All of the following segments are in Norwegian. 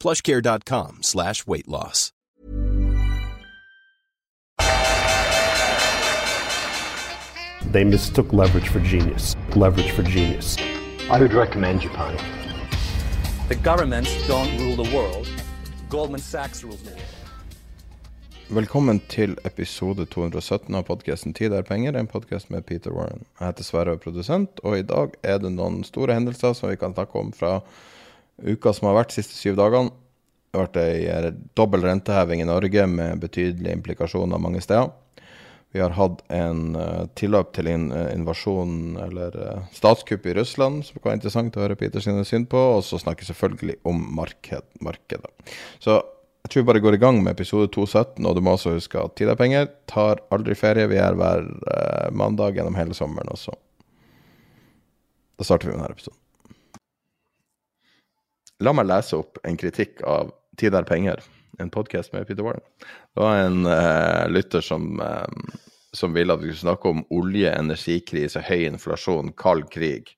plushcare.com slash weight loss. They mistook leverage for genius. Leverage for genius. I would recommend Japan. The governments don't rule the world. Goldman Sachs rules the world. Velkommen til episode 217 av podkasten 'Tid er penger', en podkast med Peter Warren. Jeg heter Sverre og er produsent, og i dag er det noen store hendelser som vi kan snakke om fra uka som har vært de siste syv dagene. Har vært ei dobbel renteheving i Norge med betydelige implikasjoner mange steder. Vi har hatt en uh, tilløp til en uh, invasjon, eller statskupp i Russland, som være interessant å høre Peter sine syn på. Og så snakker vi selvfølgelig om marked, markedet. Så jeg tror vi bare går i gang med episode 217, og du må også huske at tid er penger. Tar aldri ferie. Vi er hver mandag gjennom hele sommeren også. Da starter vi med denne episoden. La meg lese opp en kritikk av Tid er penger, en podkast med Peter Warren. Det var en uh, lytter som, uh, som ville at vi skulle snakke om olje, energikrise, høy inflasjon, kald krig.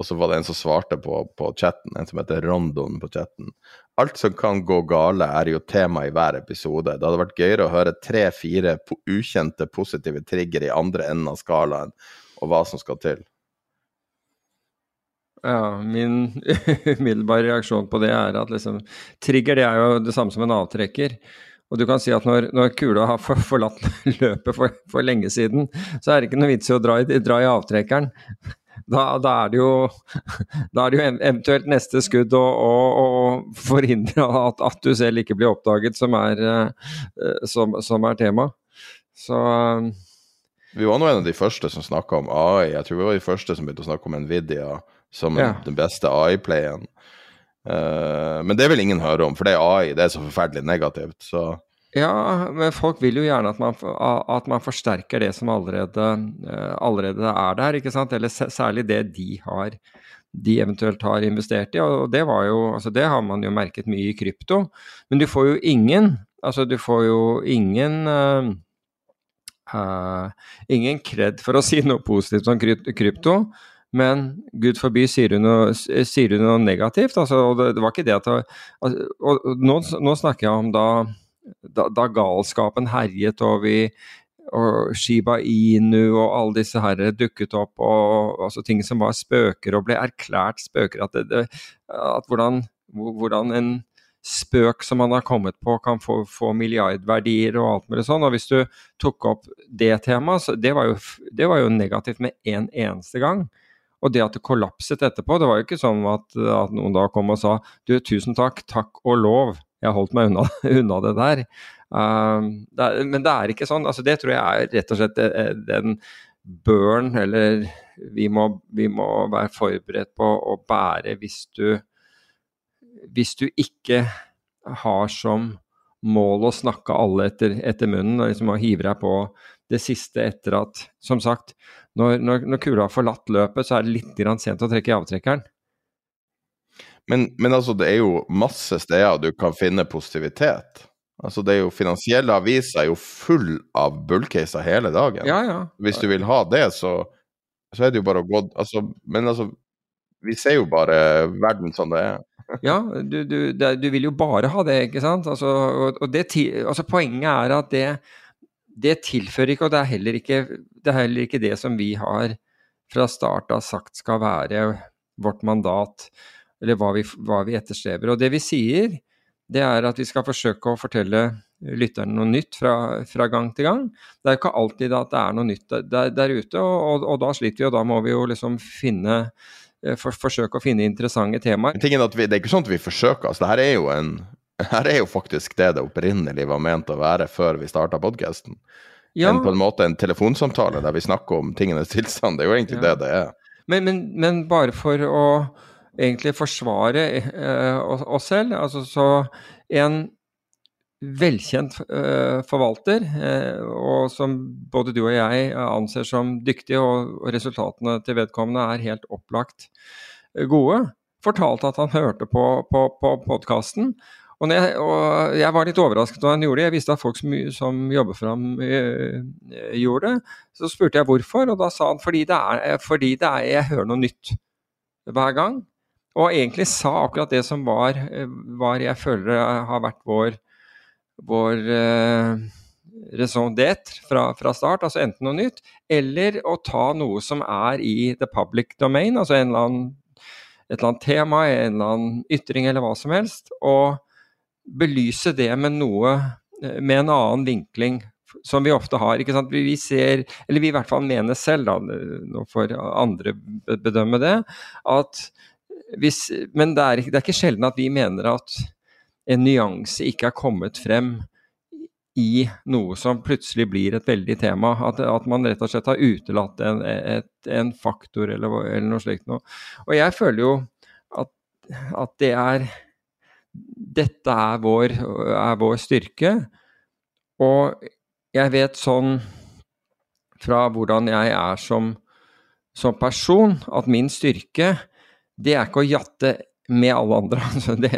Og så var det en som svarte på, på chatten, en som heter Rondon på chatten. Alt som kan gå gale, er jo tema i hver episode. Det hadde vært gøyere å høre tre-fire ukjente positive trigger i andre enden av skalaen, og hva som skal til. Ja, min umiddelbare reaksjon på det er at liksom, trigger det er jo det samme som en avtrekker. Og du kan si at når, når kula har for, forlatt løpet for, for, lenge siden, så er det ikke noe vits i å dra i, dra i avtrekkeren. Da, da, er jo, da er det jo eventuelt neste skudd å, å, å forhindre at, at, du selv ikke blir oppdaget, som er, uh, som, som er tema. Så uh, Vi var nå en av de første som snakka om AI. Jeg tror vi var de første som begynte å snakke om Nvidia som ja. den beste AI-playen. Uh, men det vil ingen høre om, for det er AI. Det er så forferdelig negativt. Så. Ja, men folk vil jo gjerne at man, at man forsterker det som allerede, uh, allerede, er der, ikke sant? Eller særlig det de har de eventuelt har investert i. Og det, var jo, altså det har man jo merket mye i krypto. Men du får jo ingen Altså, du får jo ingen uh, ingen kred for å si noe positivt om krypto. Men gud forby, sier du noe, sier du noe negativt? Altså, og det, det, var ikke det at Og, og, og nå, nå, snakker jeg om da, da, da galskapen herjet og vi og Shiba Inu og alle disse her dukket opp, og altså ting som var spøker og ble erklært spøker. At, det, det, at hvordan, hvordan, en spøk som man har kommet på, kan få, få milliardverdier og alt mulig sånn. Og hvis du tok opp det temaet, så det var jo, det var jo negativt med en eneste gang. Og det at det kollapset etterpå, det var jo ikke sånn at, at noen da kom og sa du, tusen takk, takk og lov, jeg holdt meg unna, unna det der. Um, det er, men det er ikke sånn. altså Det tror jeg er rett og slett eh, den børn, eller vi må, vi må være forberedt på å bære hvis du Hvis du ikke har som mål å snakke alle etter, etter munnen og liksom hive deg på det siste etter at Som sagt, når, når, når kula har forlatt løpet, så er det litt sent å trekke i avtrekkeren. Men, men, altså, det er jo masse steder du kan finne positivitet. Altså, det er jo Finansielle aviser er jo full av bullcaser hele dagen. Ja, ja. Hvis du vil ha det, så, så er det jo bare å gå altså, Men altså, vi ser jo bare verden som det er. ja, du, du, det, du, vil jo bare ha det, ikke sant. Altså, og, og det, altså, poenget er at det det tilfører ikke, og det er, heller ikke, det er heller ikke det som vi har fra start av sagt skal være vårt mandat, eller hva vi, hva vi etterstreber. Og det vi sier, det er at vi skal forsøke å fortelle lytterne noe nytt fra, fra, gang til gang. Det er jo ikke alltid at det er noe nytt der, der ute, og, og, og, da sliter vi, og da må vi jo liksom finne eh, for, forsøke å finne interessante temaer. Vi, det er ikke sånn at vi forsøker, altså. Det her er jo, en, her er jo faktisk det det opprinnelig var ment å være før vi starta podkasten. Ja. En, på en måte en telefonsamtale der vi snakker om tingenes tilstand. Det er jo egentlig ja. det det er. Men, men, men, bare for å egentlig forsvare eh, oss selv, altså så en velkjent eh, forvalter, eh, og som både du og jeg anser som dyktig, og, og resultatene til vedkommende er helt opplagt uh, gode, fortalte at han hørte på, på, på podkasten. Og, og, jeg var litt overrasket da han gjorde det. Jeg visste at folk som, som jobber for ham, gjorde det. Så spurte jeg hvorfor, og da sa han fordi det er, fordi det er jeg hører noe nytt hver gang. Og egentlig sa akkurat det som var, var jeg føler har vært vår vår eh, raison d'être fra, fra, start, altså enten noe nytt, eller å ta noe som er i the public domain, altså en eller annen, et eller annet tema, en eller annen ytring eller hva som helst, og belyse det med noe eh, med en annen vinkling som vi ofte har. ikke sant? Vi ser, eller vi i hvert fall mener selv, da, nå får andre bedømme det, at hvis, Men det er, det er ikke sjelden at vi mener at en nyanse ikke er kommet frem i noe som plutselig blir et veldig tema. At, at man rett og slett har utelatt en, et, en faktor eller, eller, noe slikt noe. Og jeg føler jo at, at det er Dette er vår, er vår styrke. Og jeg vet sånn fra hvordan jeg er som, som person, at min styrke det er ikke å jatte med alle andre. Altså det,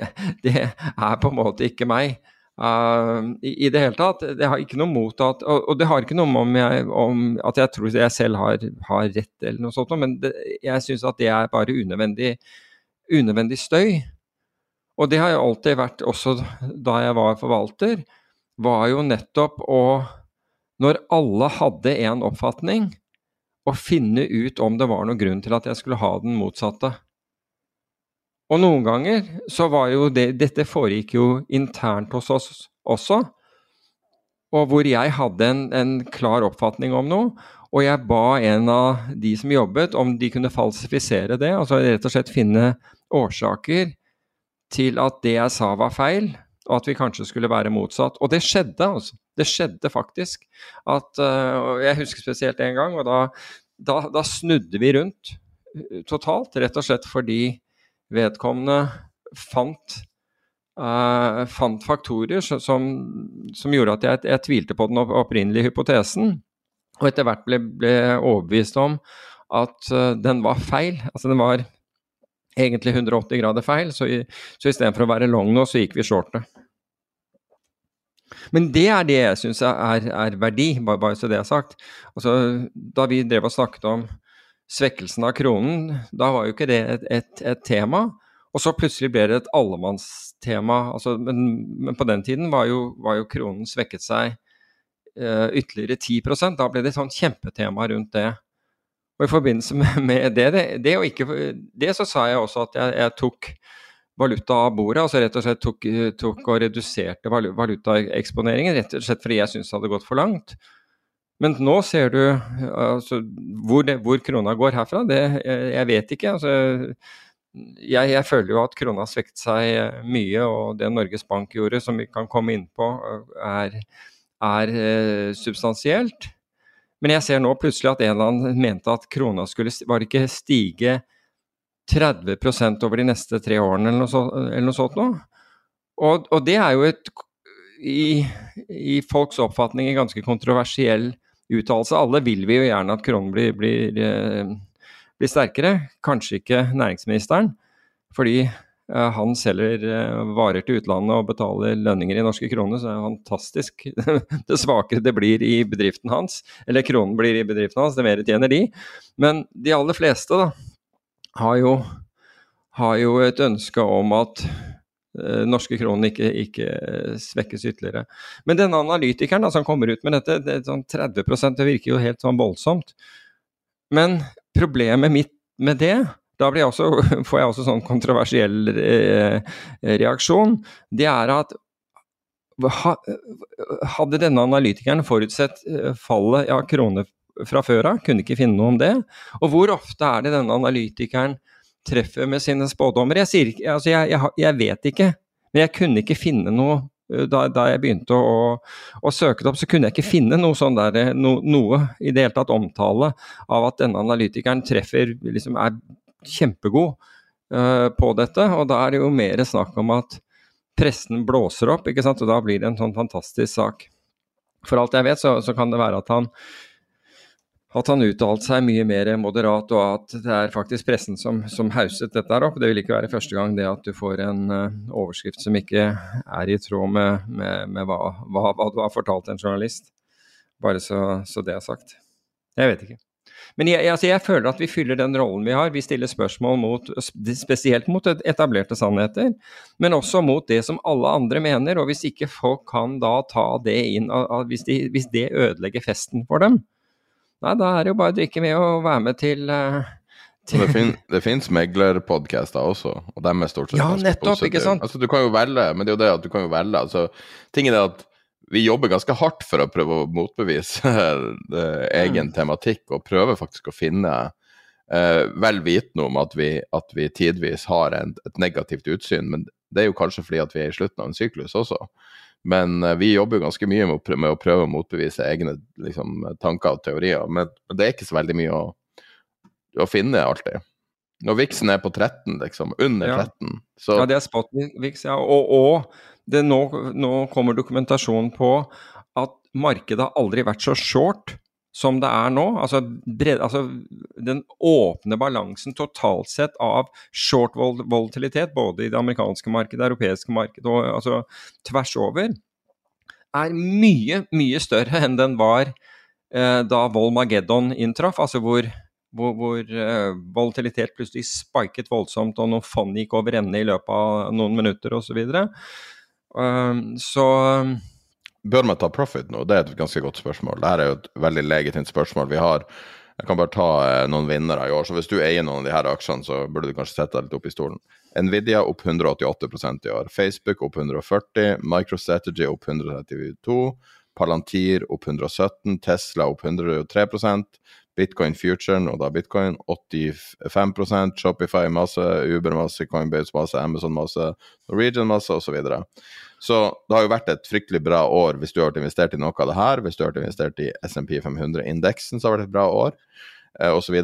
det, er på en måte ikke meg. Uh, i, i, det hele tatt. Det har ikke noe mot at Og, og det har ikke noe om, jeg, om at jeg tror jeg selv har, har rett eller noe sånt, men det, jeg syns at det er bare unødvendig, unødvendig støy. Og det har jeg alltid vært også da jeg var forvalter, var jo nettopp å Når alle hadde en oppfatning, å finne ut om det var noen grunn til at jeg skulle ha den motsatte. Og noen ganger så var jo det Dette foregikk jo internt hos oss også. Og hvor jeg hadde en, en klar oppfatning om noe, og jeg ba en av de som jobbet, om de kunne falsifisere det. Altså rett og slett finne årsaker til at det jeg sa var feil, og at vi kanskje skulle være motsatt. Og det skjedde, altså. Det skjedde faktisk. At, uh, jeg husker spesielt en gang, og da, da, da snudde vi rundt uh, totalt. Rett og slett fordi vedkommende fant, uh, fant faktorer som, som, gjorde at jeg, jeg, tvilte på den opprinnelige hypotesen, og etter hvert ble, ble overbevist om at uh, den var feil. Altså den var egentlig 180 grader feil, så, i, så istedenfor å være long nå, så gikk vi shorte. Men det er det jeg syns er, er, verdi, bare, bare, så det er sagt. Altså, da vi drev og snakket om svekkelsen av kronen, da var jo ikke det et, et, et tema. Og så plutselig ble det et allemannstema. Altså, men, men, på den tiden var jo, var jo kronen svekket seg uh, ytterligere 10% Da ble det et sånt kjempetema rundt det. Og i forbindelse med, det, det, det, det, ikke, det, så sa jeg også at jeg, jeg, tok valuta av bordet. Altså rett og slett tok, tok og reduserte valutaeksponeringen. Rett og slett fordi jeg syntes det hadde gått for langt. Men nå ser du altså, hvor, det, hvor, krona går herfra, det jeg vet ikke. Altså, jeg, jeg, føler jo at krona har svekket seg mye, og det Norges Bank gjorde, som vi kan komme inn på, er, er uh, substansielt. Men jeg ser nå plutselig at en eller annen mente at krona skulle var ikke stige 30% over de neste tre årene, eller noe, så, eller noe sånt noe. Og, og, det er jo et i, i folks oppfatning en ganske kontroversiell uttalelse. Alle vil vi jo gjerne at kronen blir, blir, eh, blir sterkere. Kanskje ikke næringsministeren, fordi han selger eh, varer til utlandet og betaler lønninger i norske kroner, så er det fantastisk. Det svakere det blir i bedriften hans, eller kronen blir i bedriften hans, det mer tjener de. Men de aller fleste da, har jo, har jo et ønske om at Eh, norske kronen ikke, ikke, svekkes ytterligere. Men denne analytikeren da, som kommer ut med dette, det, sånn 30 det virker jo helt sånn voldsomt. Men problemet mitt med det, da jeg også, får jeg også sånn kontroversiell eh, reaksjon, det er at hadde denne analytikeren forutsett eh, fallet av ja, kroner fra før av, kunne ikke finne noe om det. Og hvor ofte er det denne analytikeren treffer med sine spådommer? Jeg, sier, altså jeg, jeg, jeg vet ikke, men jeg kunne ikke finne noe eh, da, da, jeg begynte å, å, søke det opp, så kunne jeg ikke finne noe, sånn der, no, noe i det hele tatt omtale av at denne analytikeren treffer, liksom er kjempegod uh, på dette. Og da er det jo mer snakk om at pressen blåser opp, ikke sant? og da blir det en sånn fantastisk sak. For alt jeg vet, så, så kan det være at han at han uttalte seg mye mer moderat, og at det er faktisk pressen som, som hauset dette her opp. Det vil ikke være første gang det at du får en uh, overskrift som ikke er i tråd med, med, med hva, hva, hva, du har fortalt en journalist. Bare så, så det er sagt. Jeg vet ikke. Men jeg, altså jeg, føler at vi fyller den rollen vi har. Vi stiller spørsmål mot, spesielt mot etablerte sannheter, men også mot det som alle andre mener. Og hvis ikke folk kan da ta det inn, hvis, de, hvis det ødelegger festen for dem, nei, da er det jo bare å drikke med og være med til uh, det, fin det fins meglerpodcaster også, og dem er stort sett ja, nettopp, ikke sant? Altså, du kan jo velge, men det er jo det at du kan jo velge. Altså, ting er at vi jobber ganske hardt for å prøve å motbevise egen mm. tematikk, og prøver faktisk å finne eh, vel vitende om at vi, at vi tidvis har en, et negativt utsyn. Men det er jo kanskje fordi at vi er i slutten av en syklus også. Men eh, vi jobber ganske mye med, med, å prøve å motbevise egne liksom, tanker og teorier. Men, men, det er ikke så veldig mye å, å finne alltid. Når viksen er på 13, liksom, under ja. 13 så... Ja, det er spot-viks, ja. Og, og det nå, nå kommer dokumentasjon på at markedet har aldri vært så short som det er nå. Altså, bred, altså, den åpne balansen totalt sett av short volatilitet, både i det amerikanske markedet, det europeiske markedet og altså, tvers over, er mye, mye større enn den var eh, da Volmageddon inntraff. Altså hvor, hvor, hvor eh, volatilitet plutselig spiket voldsomt, og noen fond gikk over ende i løpet av noen minutter osv. Så, videre. Um, så Bør man ta profit nå? Det er et ganske godt spørsmål. Dette er jo et veldig legitimt spørsmål. Vi har jeg kan bare ta eh, noen vinnere i år. så Hvis du eier noen av de her aksjene, så burde du kanskje sette deg litt opp i stolen. Nvidia opp 188 i år. Facebook opp 140. MicroStrategy opp 132. Palantir opp 117. Tesla opp 103 Bitcoin Future, og da bitcoin, 85% Shopify masse, Uber masse, Coinbase masse, Amazon masse, Norwegian masse, osv. Så, videre. så det har jo vært et fryktelig bra år hvis du har vært investert i noe av det her. Hvis du har vært investert i SMP 500-indeksen, så har det vært et bra år, eh, osv.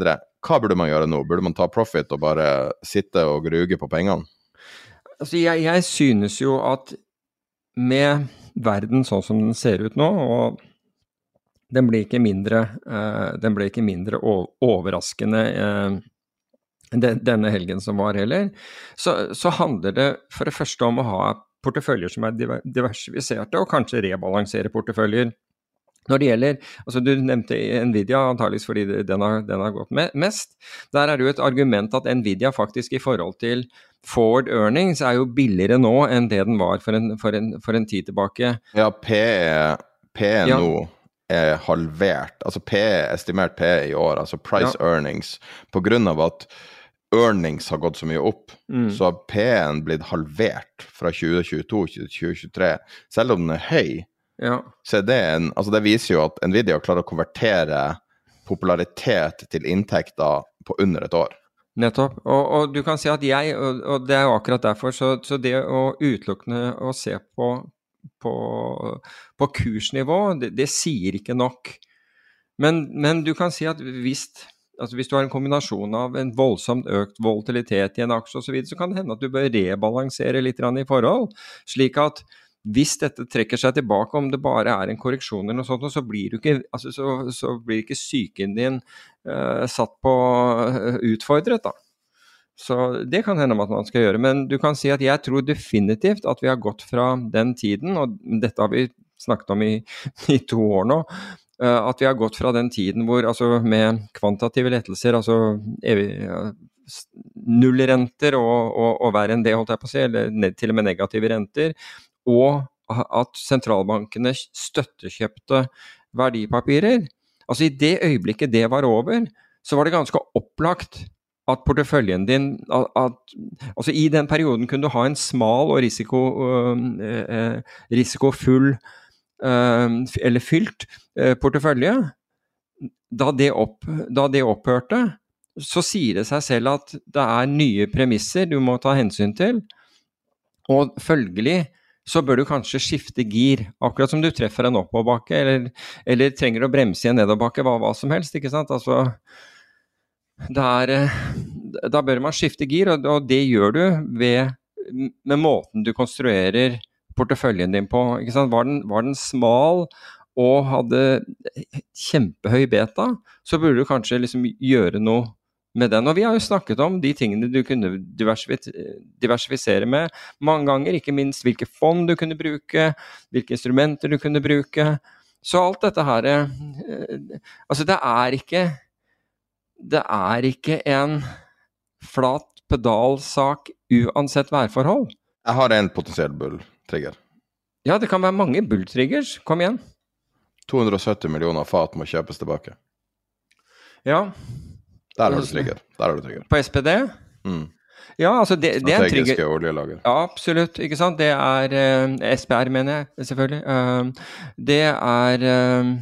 Hva burde man gjøre nå? Burde man ta profit og bare sitte og gruge på pengene? Altså, jeg, jeg synes jo at med verden sånn som den ser ut nå, og den blir ikke mindre, den ble ikke mindre overraskende uh, denne helgen som var heller. Så, så, handler det for det første om å ha porteføljer som er diversifiserte, og kanskje rebalansere porteføljer. Når det gjelder, altså Du nevnte Nvidia, antageligvis fordi den har, den har gått mest. Der er det jo et argument at Nvidia faktisk i forhold til forward earnings er jo billigere nå enn det den var for en, for en, for en tid tilbake. Ja, P, P ja. Er halvert. Altså P, estimert P i år, altså price ja. earnings, på grunn av at earnings har gått så mye opp, mm. så har P-en blitt halvert fra 2022 til 2023. Selv om den er høy, ja. så det en Altså, det viser jo at Nvidia klarer å konvertere popularitet til inntekter på under et år. Nettopp. Og, og, du kan si at jeg, og, og det er jo akkurat derfor, så, så det å utelukkende å se på på, på kursnivå, det, det, sier ikke nok. Men, men, du kan si at hvis, altså hvis du har en kombinasjon av en voldsomt økt volatilitet i en aksje osv., så, så kan det hende at du bør rebalansere litt i forhold. slik at hvis dette trekker seg tilbake, om det bare er en korreksjon eller noe sånt, så blir, ikke, altså, så, så blir ikke psyken din uh, satt på uh, utfordret, da. Så det kan hende at man skal gjøre. Men du kan si at jeg tror definitivt at vi har gått fra den tiden, og dette har vi snakket om i, i to år nå, eh, at vi har gått fra den tiden hvor altså med kvantitative lettelser, altså evig, nullrenter og, og, og verre enn det, holdt jeg på å si, eller til og med negative renter, og at sentralbankene støttekjøpte verdipapirer. Altså I det øyeblikket det var over, så var det ganske opplagt at porteføljen din at, at, Altså i den perioden kunne du ha en smal og risiko, øh, risikofull øh, eller fylt øh, portefølje. Da det, opp, da det opphørte, så sier det seg selv at det er nye premisser du må ta hensyn til. Og følgelig så bør du kanskje skifte gir, akkurat som du treffer en oppoverbakke, eller, eller trenger å bremse i en nedoverbakke, hva, hva, som helst. ikke sant? Altså, er, da bør man skifte gir, og, og det gjør du ved, med måten du konstruerer porteføljen din på. Var den, var den smal og hadde kjempehøy beta, så burde du kanskje liksom gjøre noe med den. Og vi har jo snakket om de tingene du kunne diversifisere med mange ganger. Ikke minst hvilke fond du kunne bruke, hvilke instrumenter du kunne bruke. Så alt dette her eh, Altså, det er ikke Det er ikke en flat pedalsak uansett værforhold. Jeg har en potensiell bull-trigger. Ja, det kan være mange bull-triggers. Kom igjen. 270 millioner fat må kjøpes tilbake. Ja, der har du trigger. Der har du trigger. På SPD? Mm. Ja, altså det, det er en trigger. oljelager. Ja, absolutt. Ikke sant. Det er eh, SPR, mener jeg selvfølgelig. Uh, det er uh,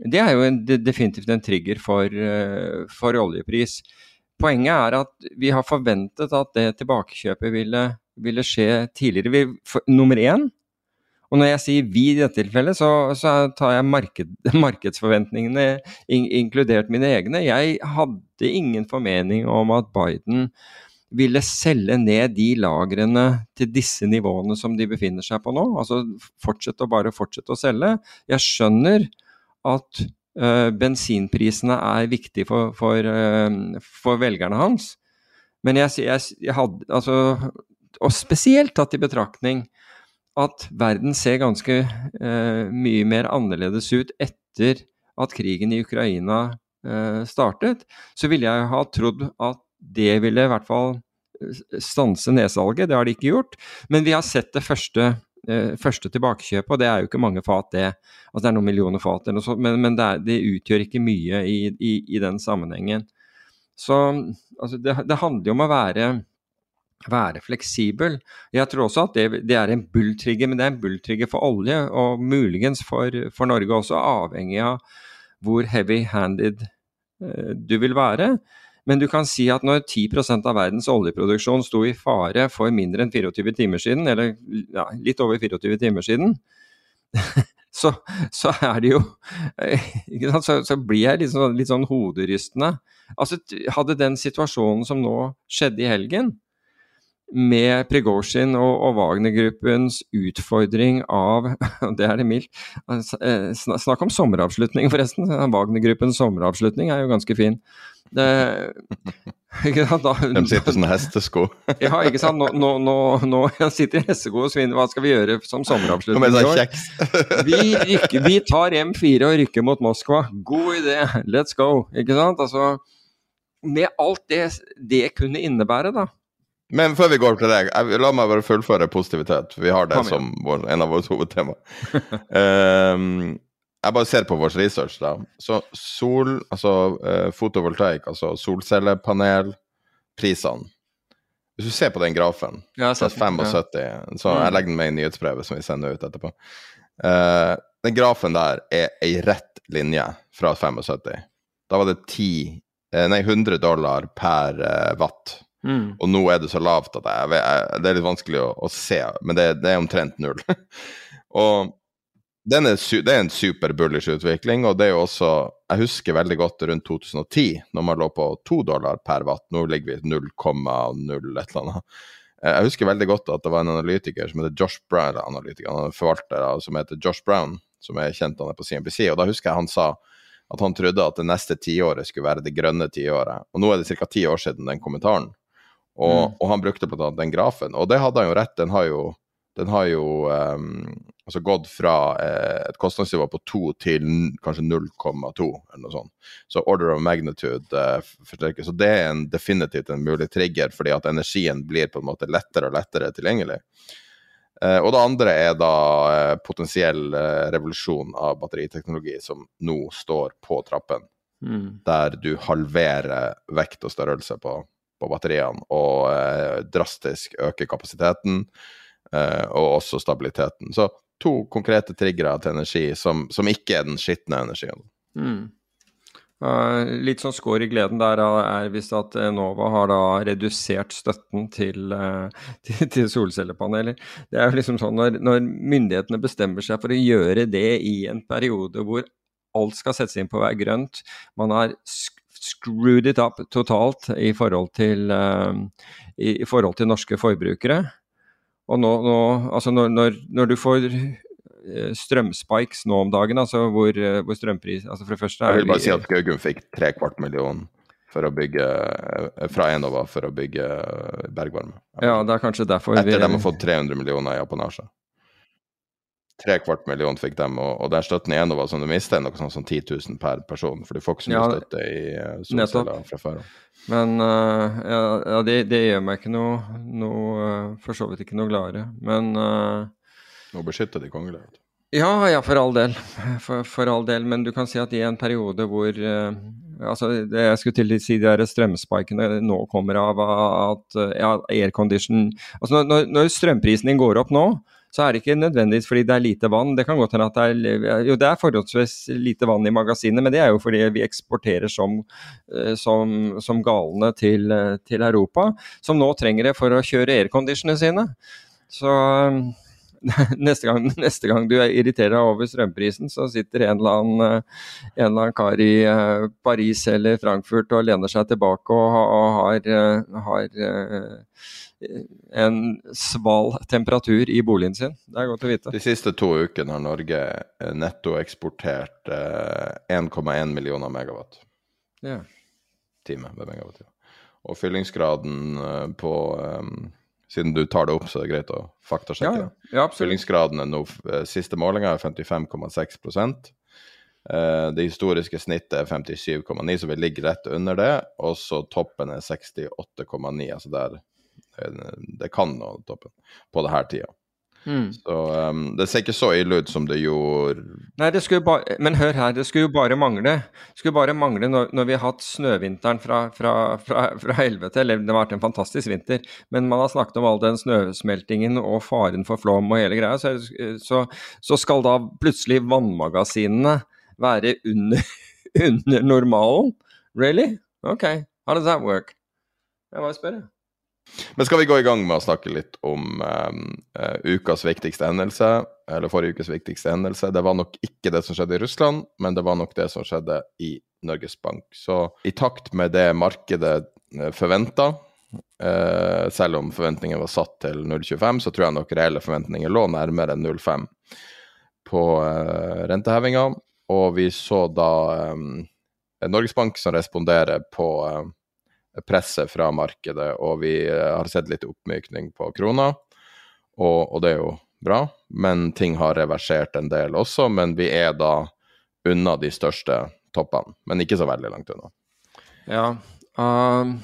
Det er jo en, definitivt en trigger for, for, oljepris. Poenget er at vi har forventet at det tilbakekjøpet ville, ville skje tidligere. Vi, for, nummer én og når jeg sier vi i dette tilfellet, så, så tar jeg marked, markedsforventningene, in, inkludert mine egne. Jeg hadde ingen formening om at Biden ville selge ned de lagrene til disse nivåene som de befinner seg på nå. Altså fortsette å bare fortsette å selge. Jeg skjønner at uh, bensinprisene er viktige for, for, uh, for velgerne hans. Men jeg, jeg, jeg hadde altså Og spesielt tatt i betraktning at verden ser ganske uh, mye mer annerledes ut etter at krigen i Ukraina startet, så ville jeg ha trodd at det ville i hvert fall stanse nedsalget. Det har de ikke gjort. Men vi har sett det første, eh, første tilbakekjøpet, og det er jo ikke mange fat, det. Altså det er noen millioner fat, eller noe sånt, men, men det, er, det, utgjør ikke mye i, i, i den sammenhengen. Så altså, det, det handler jo om å være være fleksibel. Jeg tror også at det, det er en bulltrigger, men det er en bulltrigger for olje, og muligens for, for Norge også, avhengig av hvor heavy-handed eh, du vil være. Men du kan si at når 10% av verdens oljeproduksjon sto i fare for mindre enn 24 timer siden, eller ja, litt over 24 timer siden, så, så, er det jo så, så, blir jeg litt sånn, litt sånn hoderystende. Altså, hadde den situasjonen som nå skjedde i helgen, med Prigozjin og, og Wagner-gruppens utfordring av Det er det mildt. Eh, snakk om sommeravslutning, forresten. Wagner-gruppens sommeravslutning er jo ganske fin. Det? Da, De sitter sånn hestesko. ja, ikke sant. Nå, nå, nå, nå jeg sitter i hestesko og svinner. Hva skal vi gjøre som sommeravslutning i år? vi, rykker, vi tar M4 og rykker mot Moskva. God idé, let's go. Ikke sant? Altså, med alt det det kunne innebære, da men før vi går til deg, la meg bare fullføre positivitet. Vi har det som vår, en av våre hovedtema. um, jeg bare ser på vår research, da. Så sol, altså uh, fotovoltaik, altså solcellepanel, prisene Hvis du ser på den grafen, ja, så 75 ja. Så jeg legger den med i nyhetsbrevet som vi sender ut etterpå. Uh, den grafen der er ei rett linje fra 75. Da var det 10, eh, nei, 100 dollar per watt Mm. Og nå er det så lavt at jeg, jeg, det er litt vanskelig å, å se, men det, det, er omtrent null. og er, det er en super bullish utvikling, og det er jo også Jeg husker veldig godt rundt 2010, når man lå på to dollar per watt. Nå ligger vi 0,0 et eller annet. Eh, jeg husker veldig godt at det var en analytiker som heter Josh Brown, eller analytiker, en forvalter som heter Josh Brown, som er kjent han er på CNBC, og da husker jeg han sa at han trodde at det neste tiåret skulle være det grønne tiåret. Og nå er det ca. ti år siden den kommentaren. Og, mm. og han brukte bl.a. den grafen. Og det hadde han jo rett. Den har jo, den har jo um, altså gått fra eh, et kostnadsnivå på 2 til kanskje 0,2, eller noe sånt. Så order of magnitude eh, forsterkes. Så det er en, definitivt en mulig trigger, fordi at energien blir på en måte lettere og lettere tilgjengelig. Eh, og det andre er da eh, potensiell eh, revolusjon av batteriteknologi, som nå står på trappen. Mm. Der du halverer vekt og størrelse på på batteriene og eh, drastisk øker kapasiteten og også stabiliteten. Så to konkrete triggere til energi som, som ikke er den skitne energien. Mm. Uh, litt sånn skår i gleden der er hvis at Enova har da redusert støtten til, uh, til, til solcellepaneler. Det er jo liksom sånn når, når, myndighetene bestemmer seg for å gjøre det i en periode hvor alt skal settes inn på å være grønt, man har screwed it up totalt i forhold til, uh, i, i, forhold til norske forbrukere. Og nå, nå altså når, når, når du får Eh, strømspikes nå om dagen, altså hvor, eh, hvor strømpris altså for det første er Jeg vil bare si at Gaugum fikk tre kvart million for å bygge eh, fra Enova for å bygge bergvarme. Ja, det er kanskje derfor Etter vi... de har fått 300 millioner i apanasje. Tre kvart million fikk de, og, og den støtten i Enova som du mister, er noe sånn som 10 000 per person. For du får ikke så mye ja, støtte i solceller fra før av. Men uh, ja, det, det, gjør meg ikke noe, noe For så vidt ikke noe gladere. Men uh, Nå beskytter de kongelige. Ja, ja, for all del. For, for, all del. Men du kan si at i en periode hvor uh, altså det Jeg skulle til å si de strømspikene nå kommer av at ja, aircondition altså når, når strømprisen din går opp nå, så er det ikke nødvendigvis fordi det er lite vann. Det kan godt hende at det er jo det er forholdsvis lite vann i magasinet, men det er jo fordi vi eksporterer som, eh, som, som galne til, til, Europa, som nå trenger det for å kjøre airconditionene sine. Så neste gang, neste gang, du irriterer deg over strømprisen, så sitter en eller annen, eh, en eller annen kar i Paris eller Frankfurt og lener seg tilbake og, og har, har en sval temperatur i boligen sin. Det er godt å vite. De siste to ukene har Norge netto eksportert 1,1 millioner megawatt. Ja. Time ved megawatt. Og fyllingsgraden på um, siden du tar det opp, så er det greit å faktasjekke. Ja, ja, Fyllingsgraden er nå eh, Siste målinga er 55,6 eh, Det historiske snittet er 57,9, så vi ligger rett under det. Og så toppen er 68,9, altså der eh, det kan nå toppen på denne tida. Mm. Så um, det ser ikke så ille ut som det gjorde Nei, det skulle bare, men hør her, det skulle jo bare mangle. Det skulle bare mangle når, når vi har hatt snøvinteren fra, fra, fra, fra, helvete. Eller det har vært en fantastisk vinter, men man har snakket om all den snøsmeltingen og faren for flom og hele greia. Så, så, så skal da plutselig vannmagasinene være under, under normalen? Really? Ok, how does that work? Jeg bare spør, jeg. Men skal vi gå i gang med å snakke litt om um, ukas viktigste hendelse? Eller forrige ukes viktigste hendelse. Det var nok ikke det som skjedde i Russland, men det var nok det som skjedde i Norges Bank. Så i takt med det markedet uh, forventa, uh, selv om forventningen var satt til 0,25, så tror jeg nok reelle forventninger lå nærmere 0,5 på uh, rentehevinga. Og vi så da um, Norges Bank som responderer på uh, presset fra markedet, og vi eh, har sett litt oppmykning på krona. Og, og, det er jo bra, men ting har reversert en del også. Men vi er da unna de største toppene, men ikke så veldig langt unna. Ja, uh,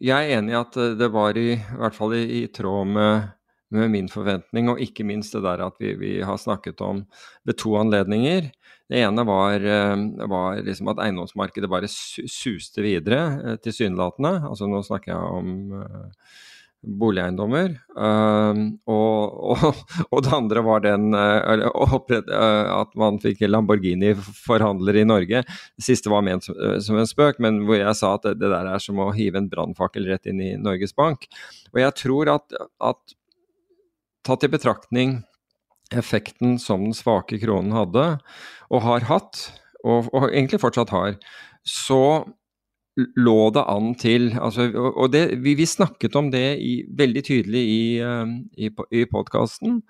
jeg er enig i at det var i, i hvert fall i, i tråd med, med, min forventning, og ikke minst det der at vi, vi har snakket om ved to anledninger det ene var, eh, var liksom at eiendomsmarkedet bare suste videre, eh, tilsynelatende. Altså nå snakker jeg om uh, boligeiendommer. Uh, og, og, og, det andre var den at man fikk Lamborghini-forhandler i Norge. Det siste var ment som, en spøk, men hvor jeg sa at det der er som å hive en brannfakkel rett inn i Norges Bank. Og jeg tror at, at tatt i betraktning effekten som den svake kronen hadde, og har hatt, og, og egentlig fortsatt har, så lå det an til altså, Og det, vi, vi, snakket om det i, veldig tydelig i, uh, i, i podkasten,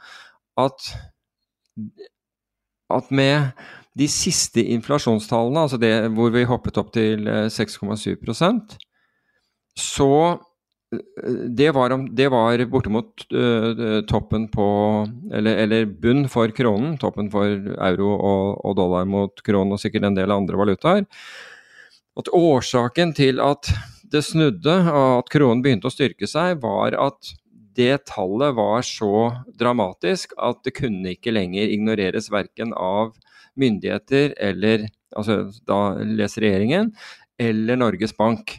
at, at med de siste inflasjonstallene, altså det hvor vi hoppet opp til 6,7 eh, så det var, det var bortimot uh, toppen på eller, eller, bunn for kronen. Toppen for euro og, og, dollar mot kronen og sikkert en del andre valutaer. At årsaken til at det snudde og at kronen begynte å styrke seg, var at det tallet var så dramatisk at det kunne ikke lenger ignoreres verken av myndigheter eller altså da leser regjeringen, eller Norges Bank.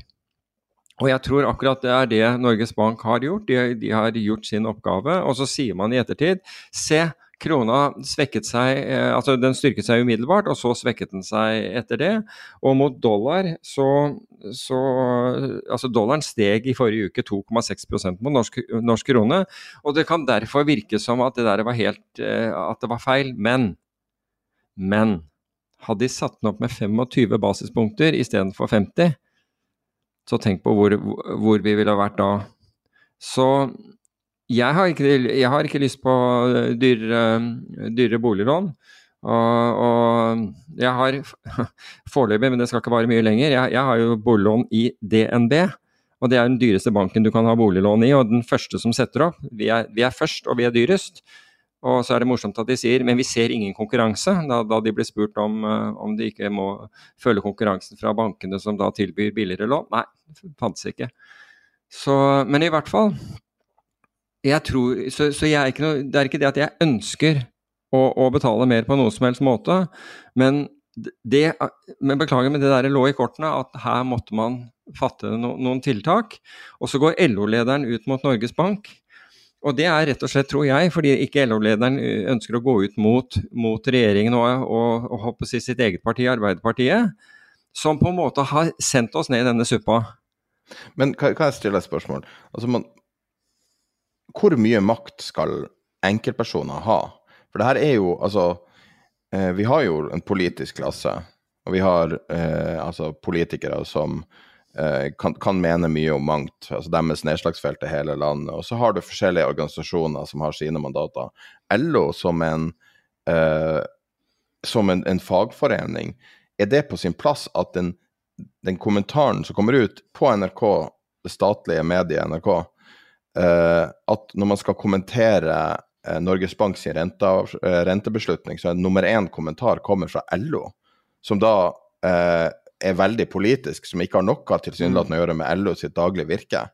Og jeg tror akkurat det er det Norges Bank har gjort. De, de har gjort sin oppgave. Og så sier man i ettertid se, krona svekket seg, eh, altså den styrket seg umiddelbart, og så svekket den seg etter det. Og mot dollar så, så Altså dollaren steg i forrige uke 2,6% mot norsk, norsk krone. Og det kan derfor virke som at det der var helt eh, At det var feil. Men, men hadde de satt den opp med 25 basispunkter istedenfor 50, så tenk på hvor, hvor vi ville vært da. Så jeg har ikke, jeg har ikke lyst på dyrere, dyrere boliglån. Og, og, jeg har foreløpig, men det skal ikke vare mye lenger, jeg, jeg har jo boliglån i DNB. Og det er den dyreste banken du kan ha boliglån i, og den første som setter opp. Vi er, vi er først, og vi er dyrest. Og så er det morsomt at de sier men vi ser ingen konkurranse, da, da de blir spurt om, uh, om de ikke må følge konkurransen fra bankene som da tilbyr billigere lån. Nei, det fantes ikke. Så, men i hvert fall jeg tror, så, så jeg er noe, det er ikke det at jeg ønsker å, å, betale mer på noen som helst måte, men det, men beklager, men det der lå i kortene at her måtte man fatte no, noen tiltak. Og så går LO-lederen ut mot Norges Bank og det er rett og slett, tror jeg, fordi ikke LO-lederen eh, ønsker å gå ut mot, mot regjeringen og, og, og håper si sitt eget parti, Arbeiderpartiet, som på en måte har sendt oss ned i denne suppa. Men kan, kan jeg stille et spørsmål? Altså, man, hvor mye makt skal enkeltpersoner ha? For det her er jo altså eh, Vi har jo en politisk klasse, og vi har eh, altså politikere som kan, kan, mene mye om mangt, altså deres nedslagsfelt er hele landet. Og så har du forskjellige organisasjoner som har sine mandater. LO som en, eh, som en, en, fagforening, er det på sin plass at den, den, kommentaren som kommer ut på NRK, det statlige mediet NRK, eh, at når man skal kommentere eh, Norges Banks rente, eh, rentebeslutning, så er nummer én kommentar kommer fra LO, som da eh, er veldig politisk, som ikke har noe tilsynelatende å gjøre med LO sitt daglige virke.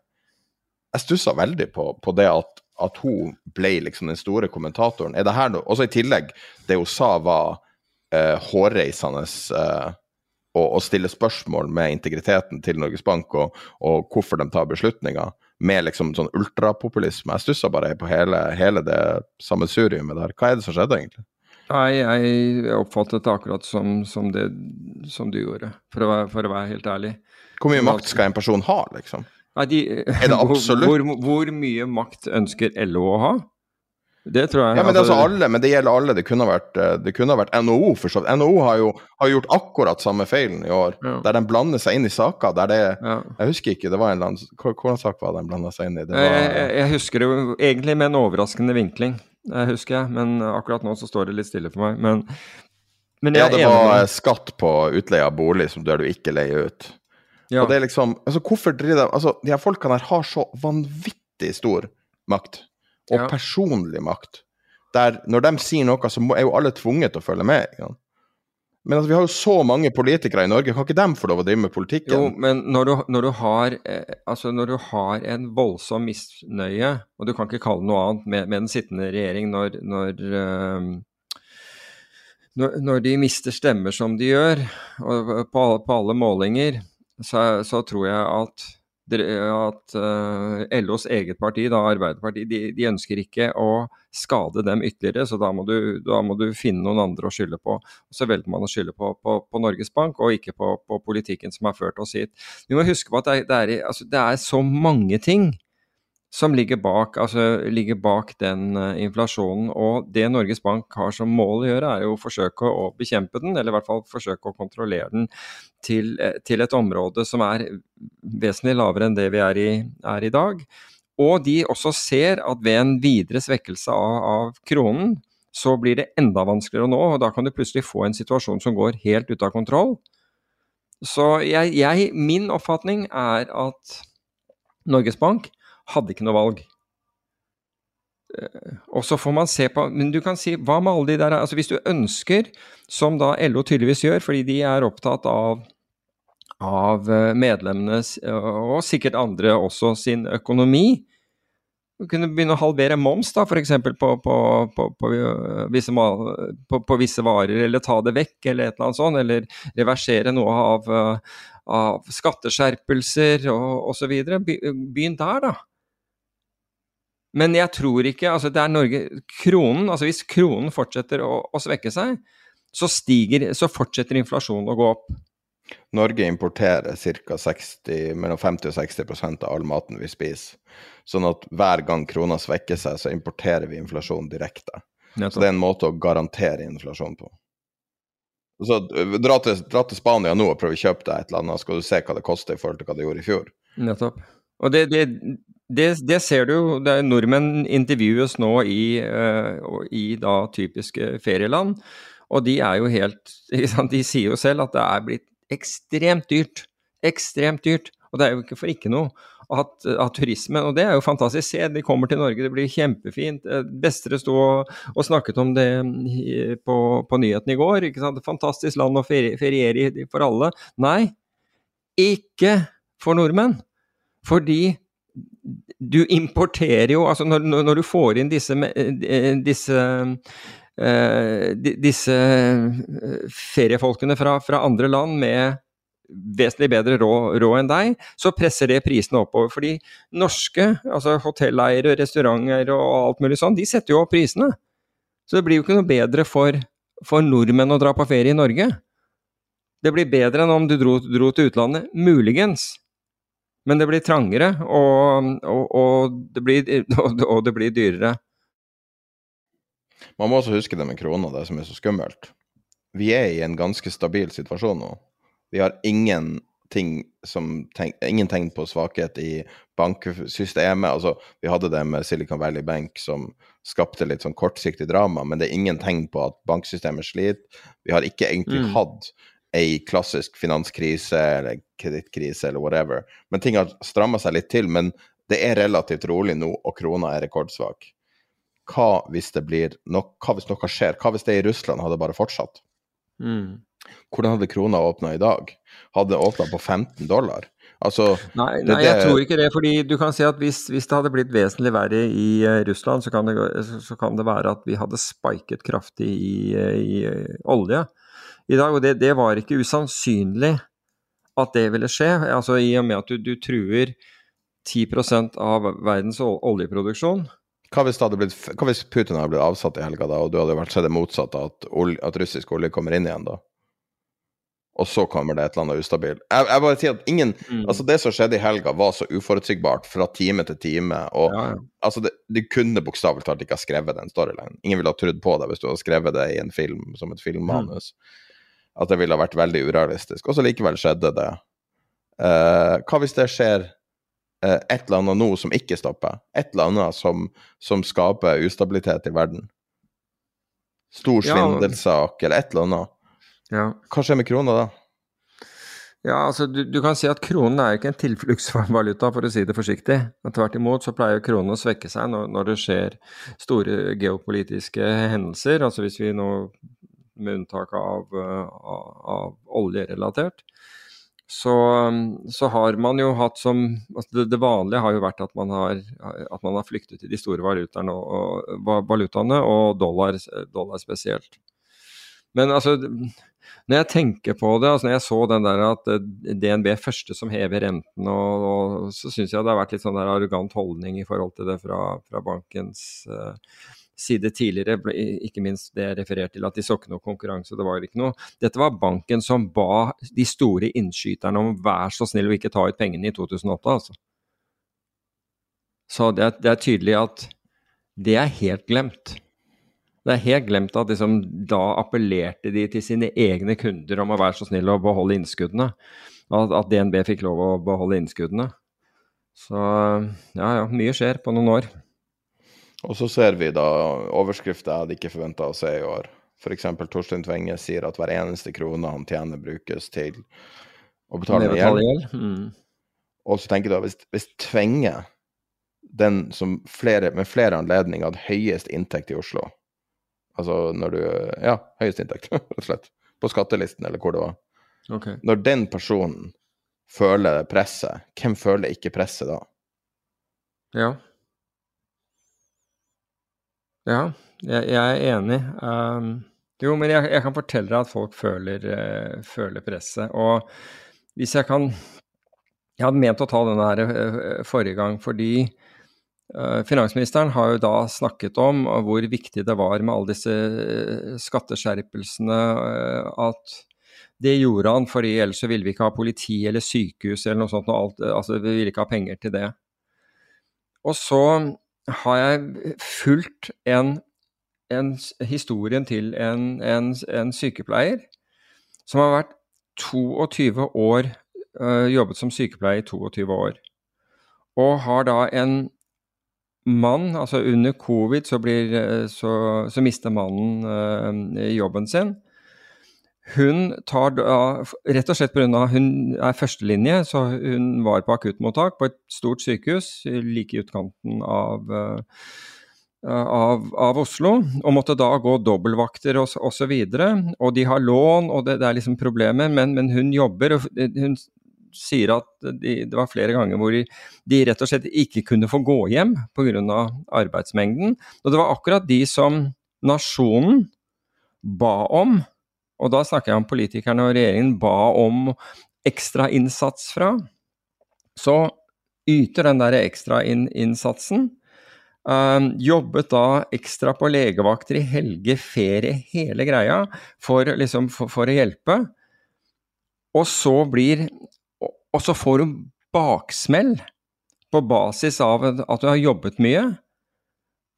Jeg stussa veldig på, på det at, at, hun ble liksom den store kommentatoren. Er det her noe Også i tillegg, det hun sa var eh, hårreisende eh, å, å, stille spørsmål med integriteten til Norges Bank og, og hvorfor de tar beslutninger, med liksom sånn ultrapopulisme. Jeg stussa bare på hele, hele det sammensuriumet der. Hva er det som skjedde, egentlig? Nei, jeg oppfattet det akkurat som, som det som du gjorde, for å, være, for å, være, helt ærlig. Hvor mye makt skal en person ha, liksom? Nei, de, er det absolutt? Hvor, hvor, mye makt ønsker LO å ha? Det tror jeg. Ja, men det, altså, alle, men det gjelder alle. Det kunne vært, eh, det kunne vært NHO, for så vidt. NHO har jo har gjort akkurat samme feilen i år, ja. der de blander seg inn i saker der det ja. Jeg husker ikke, det var en eller annen Hvordan sak var det de blanda seg inn i? Var, jeg, jeg, jeg, husker det egentlig med en overraskende vinkling husker jeg. Men akkurat nå så står det litt stille for meg. Men, men ja, det var med... skatt på utleie av bolig som der du ikke leier ut. Ja. Og det er liksom altså Hvorfor driver de Altså, de her folkene her har så vanvittig stor makt. Og ja. personlig makt. Der når de sier noe, så er jo alle tvunget til å følge med. Ikke? Men altså, vi har jo så mange politikere i Norge, kan ikke dem få lov å drive med politikken? Jo, men når du, når du, har, eh, altså når du har, en voldsom misnøye, og du kan ikke kalle det noe annet med, med den sittende regjering når, når, når, de mister stemmer som de gjør, og på, på alle målinger, så, så tror jeg at at eh, LOs eget parti, da Arbeiderpartiet, de, de, ønsker ikke å skade dem ytterligere, så da må, du, da må du finne noen andre å skylde på. Så velger man å skylde på, på, på Norges Bank, og ikke på, på, politikken som har ført oss hit. Vi må huske på at det er, det er, altså, det er så mange ting som ligger bak, altså, ligger bak den uh, inflasjonen. Og det Norges Bank har som mål å gjøre, er jo å forsøke å bekjempe den, eller i hvert fall forsøke å kontrollere den til, uh, til et område som er vesentlig lavere enn det vi er i, er i, dag. Og de også ser at ved en videre svekkelse av, av kronen, så blir det enda vanskeligere å nå, og da kan du plutselig få en situasjon som går helt ut av kontroll. Så jeg, jeg, min oppfatning er at Norges Bank hadde ikke noe valg. Eh, og så får man se på Men du kan si, hva med alle de der altså Hvis du ønsker, som da LO tydeligvis gjør, fordi de er opptatt av, av medlemmene og sikkert andre også, sin økonomi, du kunne begynne å halvere moms, da, f.eks. På, på, på, på, visse, på, visse varer, eller ta det vekk, eller et eller annet sånt. Eller reversere noe av, av skatteskjerpelser og osv. Begynn der, da. Men jeg tror ikke altså det er Norge, kronen, altså Hvis kronen fortsetter å, å svekke seg, så, stiger, så fortsetter inflasjonen å gå opp. Norge importerer ca. mellom 50 og 60% av all maten vi spiser. Sånn at hver gang krona svekker seg, så importerer vi inflasjon direkte. Så det er en måte å garantere inflasjon på. Så dra til, dra til, Spania nå og prøv å kjøpe deg et eller annet, skal du se hva det koster i forhold til hva det gjorde i fjor. Nettopp. Og det, det, det, det ser du jo. Nordmenn intervjues nå i, uh, i da typiske ferieland. Og de er jo helt De sier jo selv at det er blitt ekstremt dyrt. Ekstremt dyrt. Og det er jo ikke for ikke noe at, at turismen Og det er jo fantastisk. Se, de kommer til Norge, det blir kjempefint. Eh, Bestere sto og, og, snakket om det på, på nyhetene i går. ikke sant? Fantastisk land å feriere i for alle. Nei, ikke for nordmenn. Fordi du importerer jo Altså når, når du får inn disse, eh, disse uh, disse feriefolkene fra, fra andre land med vesentlig bedre råd, rå enn deg, så presser det prisene oppover. Fordi norske altså hotelleiere, restauranter og alt mulig sånn, de setter jo opp prisene. Så det blir jo ikke noe bedre for, for nordmenn å dra på ferie i Norge. Det blir bedre enn om du dro, dro til utlandet. Muligens. Men det blir trangere, og, og, og, det blir, og, det blir, dyrere. Man må også huske det med krona, det som er så skummelt. Vi er i en ganske stabil situasjon nå. Vi har ingen ting som tenk, ingen tegn på svakhet i banksystemet. Altså, vi hadde det med Silicon Valley Bank som skapte litt sånn kortsiktig drama, men det er ingen tegn på at banksystemet sliter. Vi har ikke egentlig mm. hatt ei klassisk finanskrise eller kredittkrise eller whatever. Men ting har stramma seg litt til. Men det er relativt rolig nå, og krona er rekordsvak. Hva hvis det blir no hva hvis noe skjer? Hva hvis det i Russland hadde bare fortsatt? Mm. Hvordan hadde krona åpna i dag? Hadde det åpna på 15 dollar? Altså, nei, nei det, jeg tror ikke det. fordi du kan si at hvis, hvis det hadde blitt vesentlig verre i uh, Russland, så kan, det, så kan, det, være at vi hadde spiket kraftig i, uh, i uh, olje i dag. Og det, det, var ikke usannsynlig at det ville skje. altså I og med at du, du truer 10% av verdens oljeproduksjon. Hva hvis, blitt, hva hvis, Putin hadde blitt avsatt i helga, da, og du hadde vært sett det motsatte, at, at russisk olje kommer inn igjen da? og så kommer det et eller annet ustabilt. Jeg, jeg, bare sier at ingen mm. Altså, det som skjedde i helga, var så uforutsigbart fra time til time. Og ja, ja. altså, det, de kunne bokstavelig talt ikke ha skrevet den storylinen. Ingen ville ha trodd på deg hvis du hadde skrevet det i en film som et filmmanus. Mm. At det ville ha vært veldig urealistisk. Og så likevel skjedde det. Eh, hva hvis det skjer eh, et eller annet nå som ikke stopper? Et eller annet som, som skaper ustabilitet i verden? Stor svindelsak, ja. eller et eller annet? Ja. Hva skjer med krona da? Ja, altså du, du, kan si at Kronen er ikke en tilfluktsvaluta, for å si det forsiktig. Men tvert imot så pleier kronen å svekke seg når, når, det skjer store geopolitiske hendelser. Altså hvis vi nå, med unntak av, av, av oljerelatert, så, så, har man jo hatt som altså det, det, vanlige har jo vært at man har, at man har flyktet til de store valutaene og, valutaene, og dollar, dollar spesielt. Men altså når jeg tenker på det, altså når jeg så den der at eh, DNB er første som hever renten, og, og så syns jeg det har vært litt sånn der arrogant holdning i forhold til det fra, fra bankens uh, side tidligere, ikke minst det jeg refererte til, at de så ikke noe konkurranse, det var ikke noe. Dette var banken som ba de store innskyterne om vær så snill å ikke ta ut pengene i 2008, altså. Så det er, det er tydelig at det er helt glemt. Det er helt glemt at liksom, da appellerte de til sine egne kunder om å være så snill å beholde innskuddene. At, at DNB fikk lov å beholde innskuddene. Så ja, ja, mye skjer på noen år. Og så ser vi da overskrifter jeg hadde ikke forventa å se i år. F.eks. Torstein Tvenge sier at hver eneste krone han tjener, brukes til å betale gjeld. Mm. Og så tenker du at hvis, hvis Tvenge, den som flere, med flere anledninger hadde høyest inntekt i Oslo, Altså når du Ja, høyest inntekt, rett og slett. På skattelisten, eller hvor det var. Okay. Når den personen føler presset, hvem føler ikke presset da? Ja. Ja, jeg, jeg er enig. Um, jo, men jeg, jeg, kan fortelle deg at folk føler, uh, føler presset. Og hvis jeg kan Jeg hadde ment å ta den her eh, forrige gang fordi finansministeren har jo da snakket om hvor viktig det var med alle disse skatteskjerpelsene. At det gjorde han fordi ellers ville vi ikke ha politi eller sykehus eller noe sånt. Alt, altså Vi ville ikke ha penger til det. Og så har jeg fulgt en, en historien til en, en, en, sykepleier som har vært 22 år, øh, jobbet som sykepleier i 22 år. Og har da en mann, altså under covid så, blir, øh, så, så mister mannen øh, jobben sin. Hun tar da, rett og slett pga. hun er førstelinje, så hun var på akuttmottak på et stort sykehus like i utkanten av, uh, av, av, Oslo, og måtte da gå dobbeltvakter osv. Og, så videre, og de har lån, og det, det er liksom problemer, men, men, hun jobber. og hun sier at de, det var flere ganger hvor de, de, rett og slett ikke kunne få gå hjem pga. arbeidsmengden. Og det var akkurat de som nasjonen ba om og da snakker jeg om politikerne og regjeringen ba om ekstrainnsats fra, så yter den der ekstrainnsatsen. Uh, jobbet da ekstra på legevakter i helge, ferie, hele greia, for, liksom, for, for, å hjelpe. Og så blir Og så får hun baksmell på basis av at hun har jobbet mye.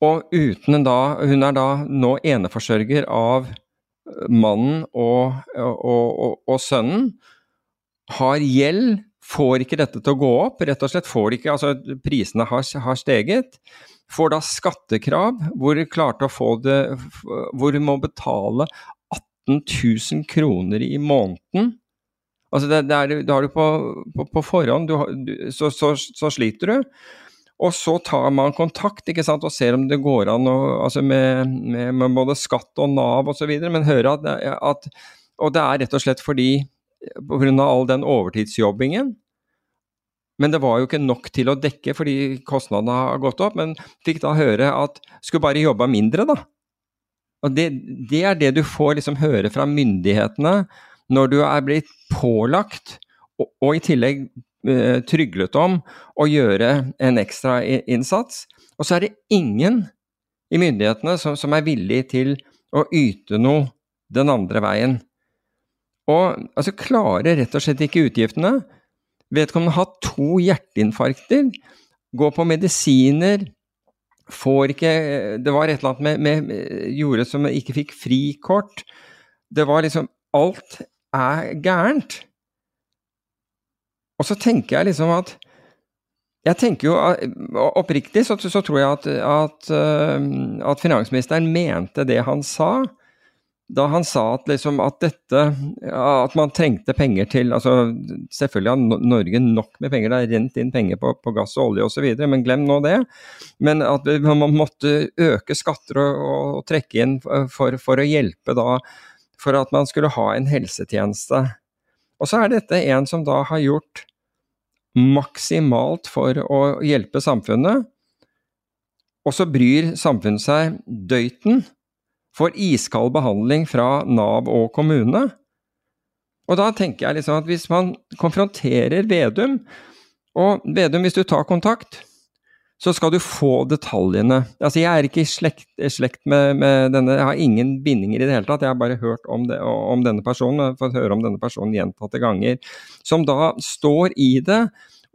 Og uten da Hun er da nå eneforsørger av mannen og, og, og, og, sønnen har gjeld, får ikke dette til å gå opp. Rett og slett får de ikke Altså, prisene har, har steget. Får da skattekrav hvor de klarte å få det Hvor du må betale 18 000 kroner i måneden. Altså, det, det er, det har du på, på, på forhånd du, du, så, så, så sliter du. Og så tar man kontakt ikke sant, og ser om det går an å, altså med, med, med, både skatt og Nav osv., men hører at, at, Og det er rett og slett fordi pga. all den overtidsjobbingen men det var jo ikke nok til å dekke fordi kostnadene har gått opp. Men fikk da høre at skulle bare jobba mindre, da. Og det, det, er det du får liksom høre fra myndighetene når du er blitt pålagt, og, og i tillegg tryglet om å gjøre en ekstra innsats. Og så er det ingen i myndighetene som, som er villig til å yte noe den andre veien. Og altså klarer rett og slett ikke utgiftene. Vedkommende har to hjerteinfarkter, går på medisiner, får ikke Det var et eller annet med, med, med Gjorde som ikke fikk frikort. Det var liksom Alt er gærent. Og så tenker jeg liksom at jeg tenker jo, Oppriktig så, så tror jeg at, at, eh, at, finansministeren mente det han sa. Da han sa at, liksom, at dette At man trengte penger til altså Selvfølgelig har Norge nok med penger, det har rent inn penger på, på gass og olje osv., men glem nå det. Men at man måtte øke skatter og, og trekke inn for, for å hjelpe da For at man skulle ha en helsetjeneste. Og så er dette en som da har gjort maksimalt for å hjelpe samfunnet. Og så bryr samfunnet seg døyten for iskald behandling fra Nav og kommune. Og da tenker jeg liksom at hvis man konfronterer Vedum, og Vedum, hvis du tar kontakt, så skal du få detaljene. Altså, jeg er ikke i slekt, slekt med, med, denne, jeg har ingen bindinger i det hele tatt. Jeg har bare hørt om, det, om denne personen, fått høre om denne personen gjentatte ganger. Som da står i det,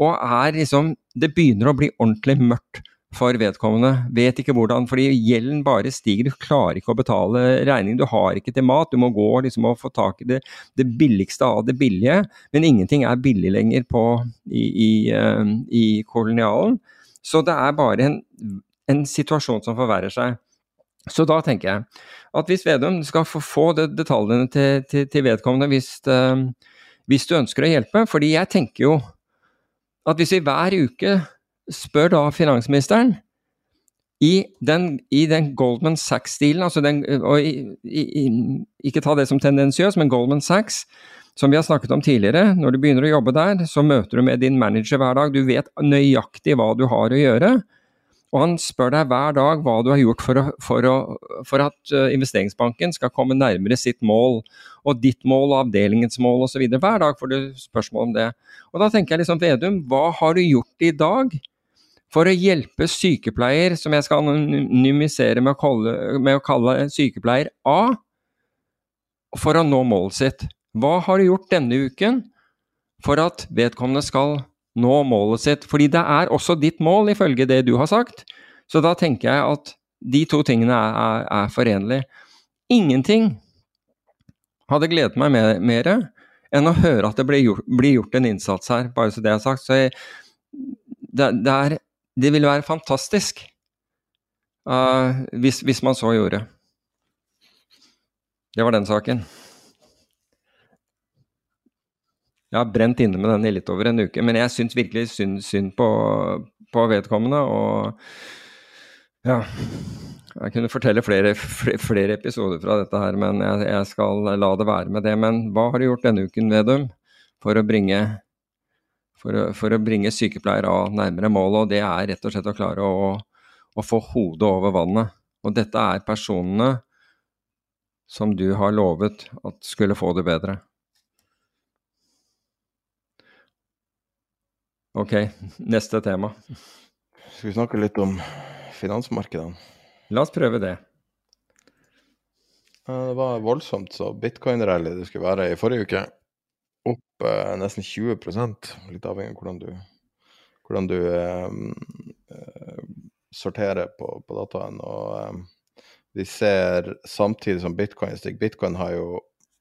og er liksom Det begynner å bli ordentlig mørkt for vedkommende. Vet ikke hvordan, fordi gjelden bare stiger. Du klarer ikke å betale regningen. Du har ikke til mat. Du må gå liksom og få tak i det, det billigste av det billige. Men ingenting er billig lenger på, i, i, uh, i kolonialen. Så det er bare en, en, situasjon som forverrer seg. Så da tenker jeg at hvis Vedum skal få, få detaljene til, til, til vedkommende hvis, uh, hvis du ønsker å hjelpe, fordi jeg tenker jo at hvis vi hver uke spør da finansministeren i den, i den Goldman Sachs-stilen, altså den, og i, i, ikke ta det som tendensiøst, men Goldman Sachs, som vi har snakket om tidligere, når du begynner å jobbe der, så møter du med din manager hver dag, du vet nøyaktig hva du har å gjøre. Og han spør deg hver dag hva du har gjort for, å, for, å, for, at eh, investeringsbanken skal komme nærmere sitt mål. og ditt mål og avdelingens mål osv. Hver dag får du spørsmål om det. Og da tenker jeg liksom, Vedum, hva har du gjort i dag for å hjelpe sykepleier, som jeg skal anonymisere med å kalle, med å kalle sykepleier A, for å nå målet sitt? Hva har du gjort denne uken for at vedkommende skal nå målet sitt? Fordi det er også ditt mål, ifølge det du har sagt. Så da tenker jeg at de to tingene er, er, er forenlige. Ingenting hadde gledet meg mer, mer, enn å høre at det blir gjort, blir gjort, en innsats her, bare så det er sagt. Så jeg, det, det, er, det, ville være fantastisk uh, hvis, hvis, man så gjorde. Det var den saken. Jeg har brent inne med den i litt over en uke, men jeg syns virkelig synd, synd på, på vedkommende. og ja, jeg kunne fortelle flere, flere, episoder fra dette her, men jeg, jeg, skal la det være med det. Men hva har du gjort denne uken, Vedum, for å bringe, for å, for å bringe sykepleier av nærmere målet? Og det er rett og slett å klare å, å få hodet over vannet. Og dette er personene som du har lovet at skulle få det bedre. Ok, neste tema. Skal vi snakke litt om finansmarkedene? La oss prøve det. Det var voldsomt så bitcoin-rally det skulle være i forrige uke. Opp eh, nesten 20 litt avhengig av hvordan du, hvordan du eh, sorterer på, på dataen. Og eh, vi ser samtidig som bitcoin stikker Bitcoin har jo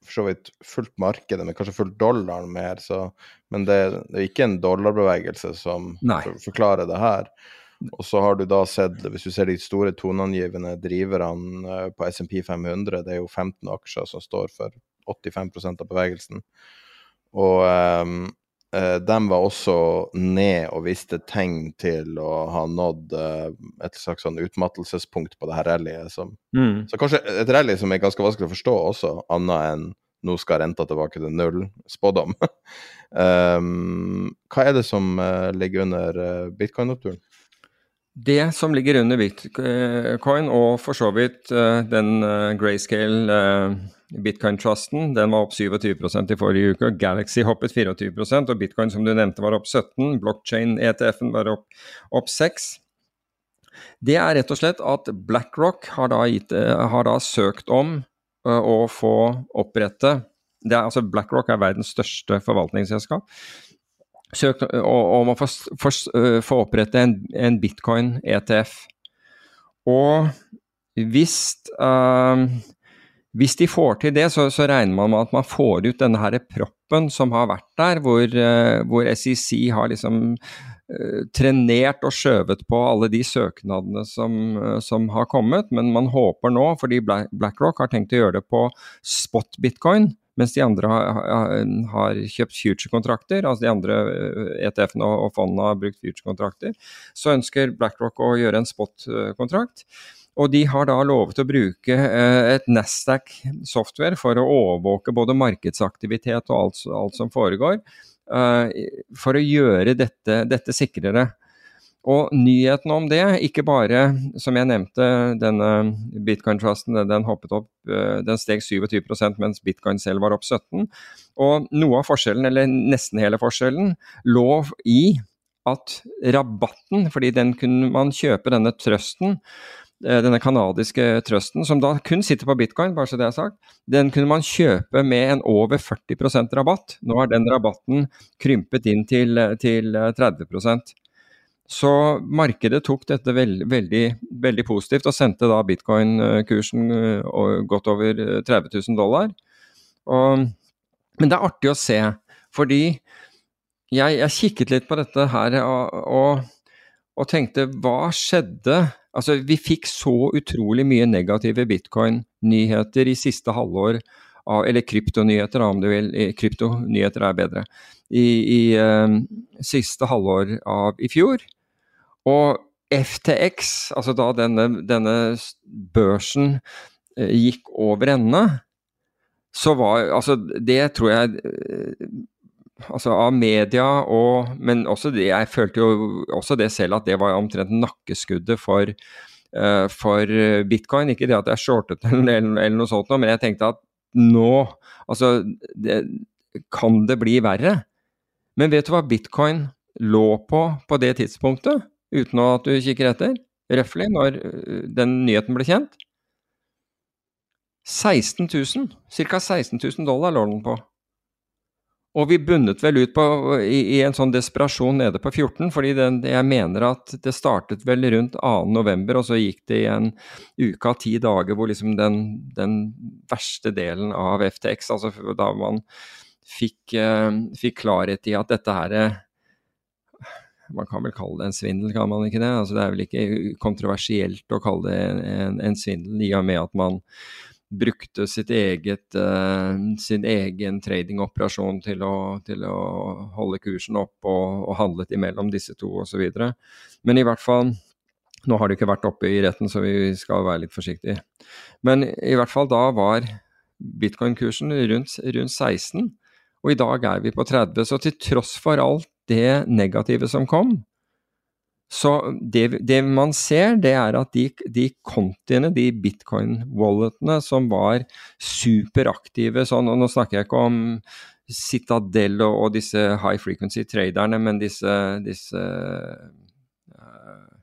for så vidt fulgt markedet, men kanskje fulgt dollaren mer. Så, men det, det, er ikke en dollarbevegelse som Nei. forklarer det her. Og så har du da sett, hvis du ser de store toneangivende driverne eh, på SMP 500, det er jo 15 aksjer som står for 85% av bevegelsen. Og um, de var også ned og viste tegn til å ha nådd uh, et slags sånn utmattelsespunkt på det her rallyet. Som, mm. Så kanskje et rally som er ganske vanskelig å forstå også, annet enn nå skal renta tilbake til null, spådom. um, hva er det som uh, ligger under uh, bitcoin-oppturen? Det som ligger under bitcoin, og for så vidt uh, den uh, grayscale uh, bitcoin-trusten, den var opp 27% i forrige uke. Galaxy hoppet 24% og bitcoin som du nevnte var opp 17 Blockchain-ETF-en var opp, opp 6 Det er rett og slett at BlackRock har da, gitt, har da søkt om å få opprette er, altså BlackRock er verdens største forvaltningsselskap søkt om å få, opprette en, en bitcoin-ETF. Og hvis, uh, hvis de får til det, så, så, regner man med at man får ut denne her proppen som har vært der, hvor, uh, hvor SEC har liksom uh, trenert og skjøvet på alle de søknadene som, som, har kommet. Men man håper nå, fordi BlackRock har tenkt å gjøre det på spot bitcoin, mens de andre har, har kjøpt future-kontrakter, altså de andre ETF-ene eh, e og fondene har brukt future-kontrakter, så ønsker BlackRock å gjøre en spot-kontrakt. Og de har da lovet å bruke eh, et Nasdaq-software for å overvåke både markedsaktivitet og alt, alt som foregår, eh, for å gjøre dette, dette sikrere. Og nyheten om det, ikke bare som jeg nevnte, denne bitcoin-trusten den hoppet opp, eh, den steg 27% mens bitcoin selv var opp 17 Og noe av forskjellen, eller nesten hele forskjellen, lå i at rabatten, fordi den kunne man kjøpe denne trusten, eh, denne kanadiske trusten, som da kun sitter på bitcoin, bare så det er sagt, den kunne man kjøpe med en over 40% rabatt. Nå har den rabatten krympet inn til, til 30 så markedet tok dette veld, veldig, veldig, positivt og sendte da bitcoin-kursen uh, godt over 30 eh, 000 dollar. Og, men det er artig å se, fordi jeg, jeg kikket litt på dette her og, og, og, tenkte hva skjedde? Altså, vi fikk så utrolig mye negative bitcoin-nyheter i siste halvår av, eller kryptonyheter, om du vil. Kryptonyheter er bedre. I, i uh, siste halvår av i fjor. Og FTX, altså da denne, denne børsen eh, gikk over ende, så var Altså, det tror jeg eh, Altså av media og Men også det Jeg følte jo også det selv at det var omtrent nakkeskuddet for, uh, for bitcoin. Ikke det at jeg shortet den eller, eller noe sånt, men jeg tenkte at nå Altså, det, kan det bli verre? Men vet du hva bitcoin lå på på det tidspunktet, uten at du kikker etter? Røftlig, når øh, den nyheten ble kjent? 16 000. Ca. 16 000 dollar lå den på. Og vi bundet vel ut på, i, i, en sånn desperasjon nede på 14, fordi den, jeg mener at det startet vel rundt 2.11, og så gikk det i en uke av ti dager hvor liksom den, den, verste delen av FTX, altså da man fikk, eh, fikk klarhet i at dette her man kan vel kalle det en svindel, kan man ikke det? Altså, det er vel ikke kontroversielt å kalle det en, en svindel, i og med at man brukte eget, uh, sin egen tradingoperasjon til, til å holde kursen opp og, og handlet imellom disse to osv. Men i hvert fall Nå har det ikke vært oppe i retten, så vi skal være litt forsiktige. Men i hvert fall da var bitcoin-kursen rundt, rundt 16, og i dag er vi på 30. Så til tross for alt det negative som kom, så det, det, man ser, det er at de, kontiene, de bitcoin-walletene som var superaktive sånn, og Nå snakker jeg ikke om Citadel og, og disse high frequency traderne, men disse, disse uh,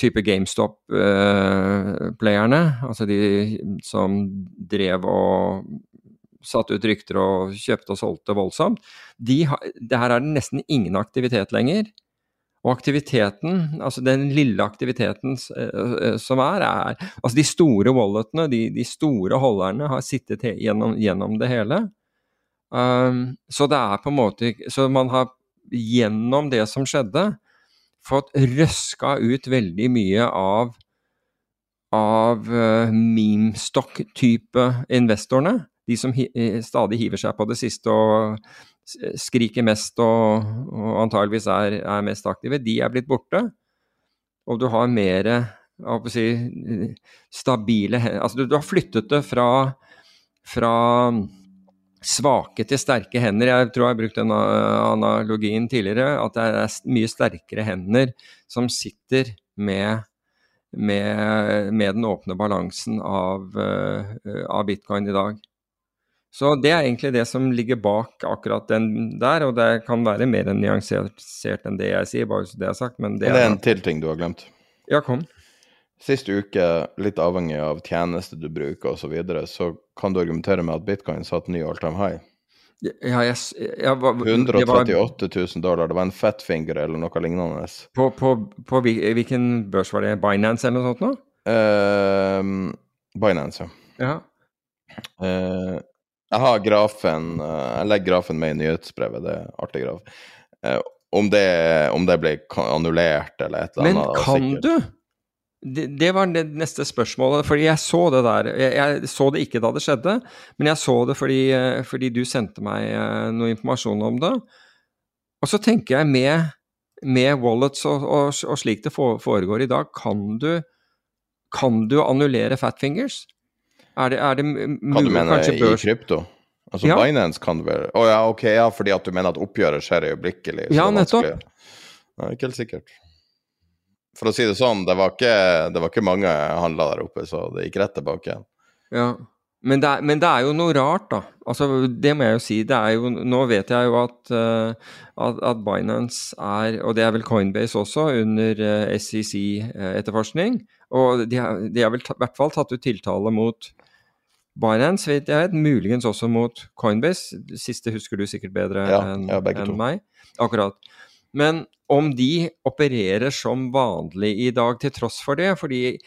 type GameStop-playerne. Uh, altså de som drev og satte ut rykter og kjøpte og solgte voldsomt. De, det her er det nesten ingen aktivitet lenger. Og aktiviteten, altså den lille aktiviteten uh, som er, er Altså de store walletene, de, de store holderne, har sittet gjennom, gjennom det hele. Um, så det er på en måte Så man har gjennom det som skjedde, fått røska ut veldig mye av av uh, memestokk-type investorene. De som hi stadig hiver seg på det siste og skriker mest og, og antageligvis er, er, mest aktive, de er blitt borte. Og du har mer si, stabile Altså, du, du, har flyttet det fra, fra svake til sterke hender. Jeg tror jeg har brukt den analogien tidligere, at det er mye sterkere hender som sitter med, med, med den åpne balansen av, av bitcoin i dag. Så det er egentlig det som ligger bak akkurat den der, og det kan være mer nyansert enn det jeg sier, bare så det er sagt, men det, det er en til ting du har glemt. Ja, kom. Sist uke, litt avhengig av tjeneste du bruker osv., så, videre, så kan du argumentere med at bitcoin satt ny all time high. Ja, jeg, jeg, var, 138 000 dollar, det var en fatfinger eller noe lignende. På, på, på hvilken børs var det? Binance eller noe sånt nå? Uh, Binance, ja. ja. Uh, jeg har grafen eh, Jeg legger grafen med i nyhetsbrevet, det er artig graf. Eh, om det, om det blir annullert eller et eller annet. Men kan sikkert. du? Det, det, var det neste spørsmålet, fordi jeg så det der. Jeg, jeg, så det ikke da det skjedde, men jeg så det fordi, eh, fordi du sendte meg noe informasjon om det. Og så tenker jeg med, med wallets og, og, og, slik det foregår i dag, kan du, kan du annullere fatfingers? Er det, er det Hva du mener i krypto? Altså ja. Binance kan vel Å oh, ja, ok, ja, fordi at du mener at oppgjøret skjer øyeblikkelig? Ja, nettopp. Nei, ikke helt sikkert. For å si det sånn, det var ikke, det var ikke mange handla der oppe, så det gikk rett tilbake igjen. Ja, men det, er, men det, er, jo noe rart, da. Altså, det må jeg jo si. Det er jo, nå vet jeg jo at, uh, at, at Binance er, og det er vel Coinbase også, under eh, SEC-etterforskning. Eh, og de har, de har vel i hvert fall tatt ut tiltale mot Binance, vet jeg, muligens også mot Coinbase. Det siste husker du sikkert bedre ja, enn ja, en meg. Akkurat. Men om de opererer som vanlig i dag til tross for det, fordi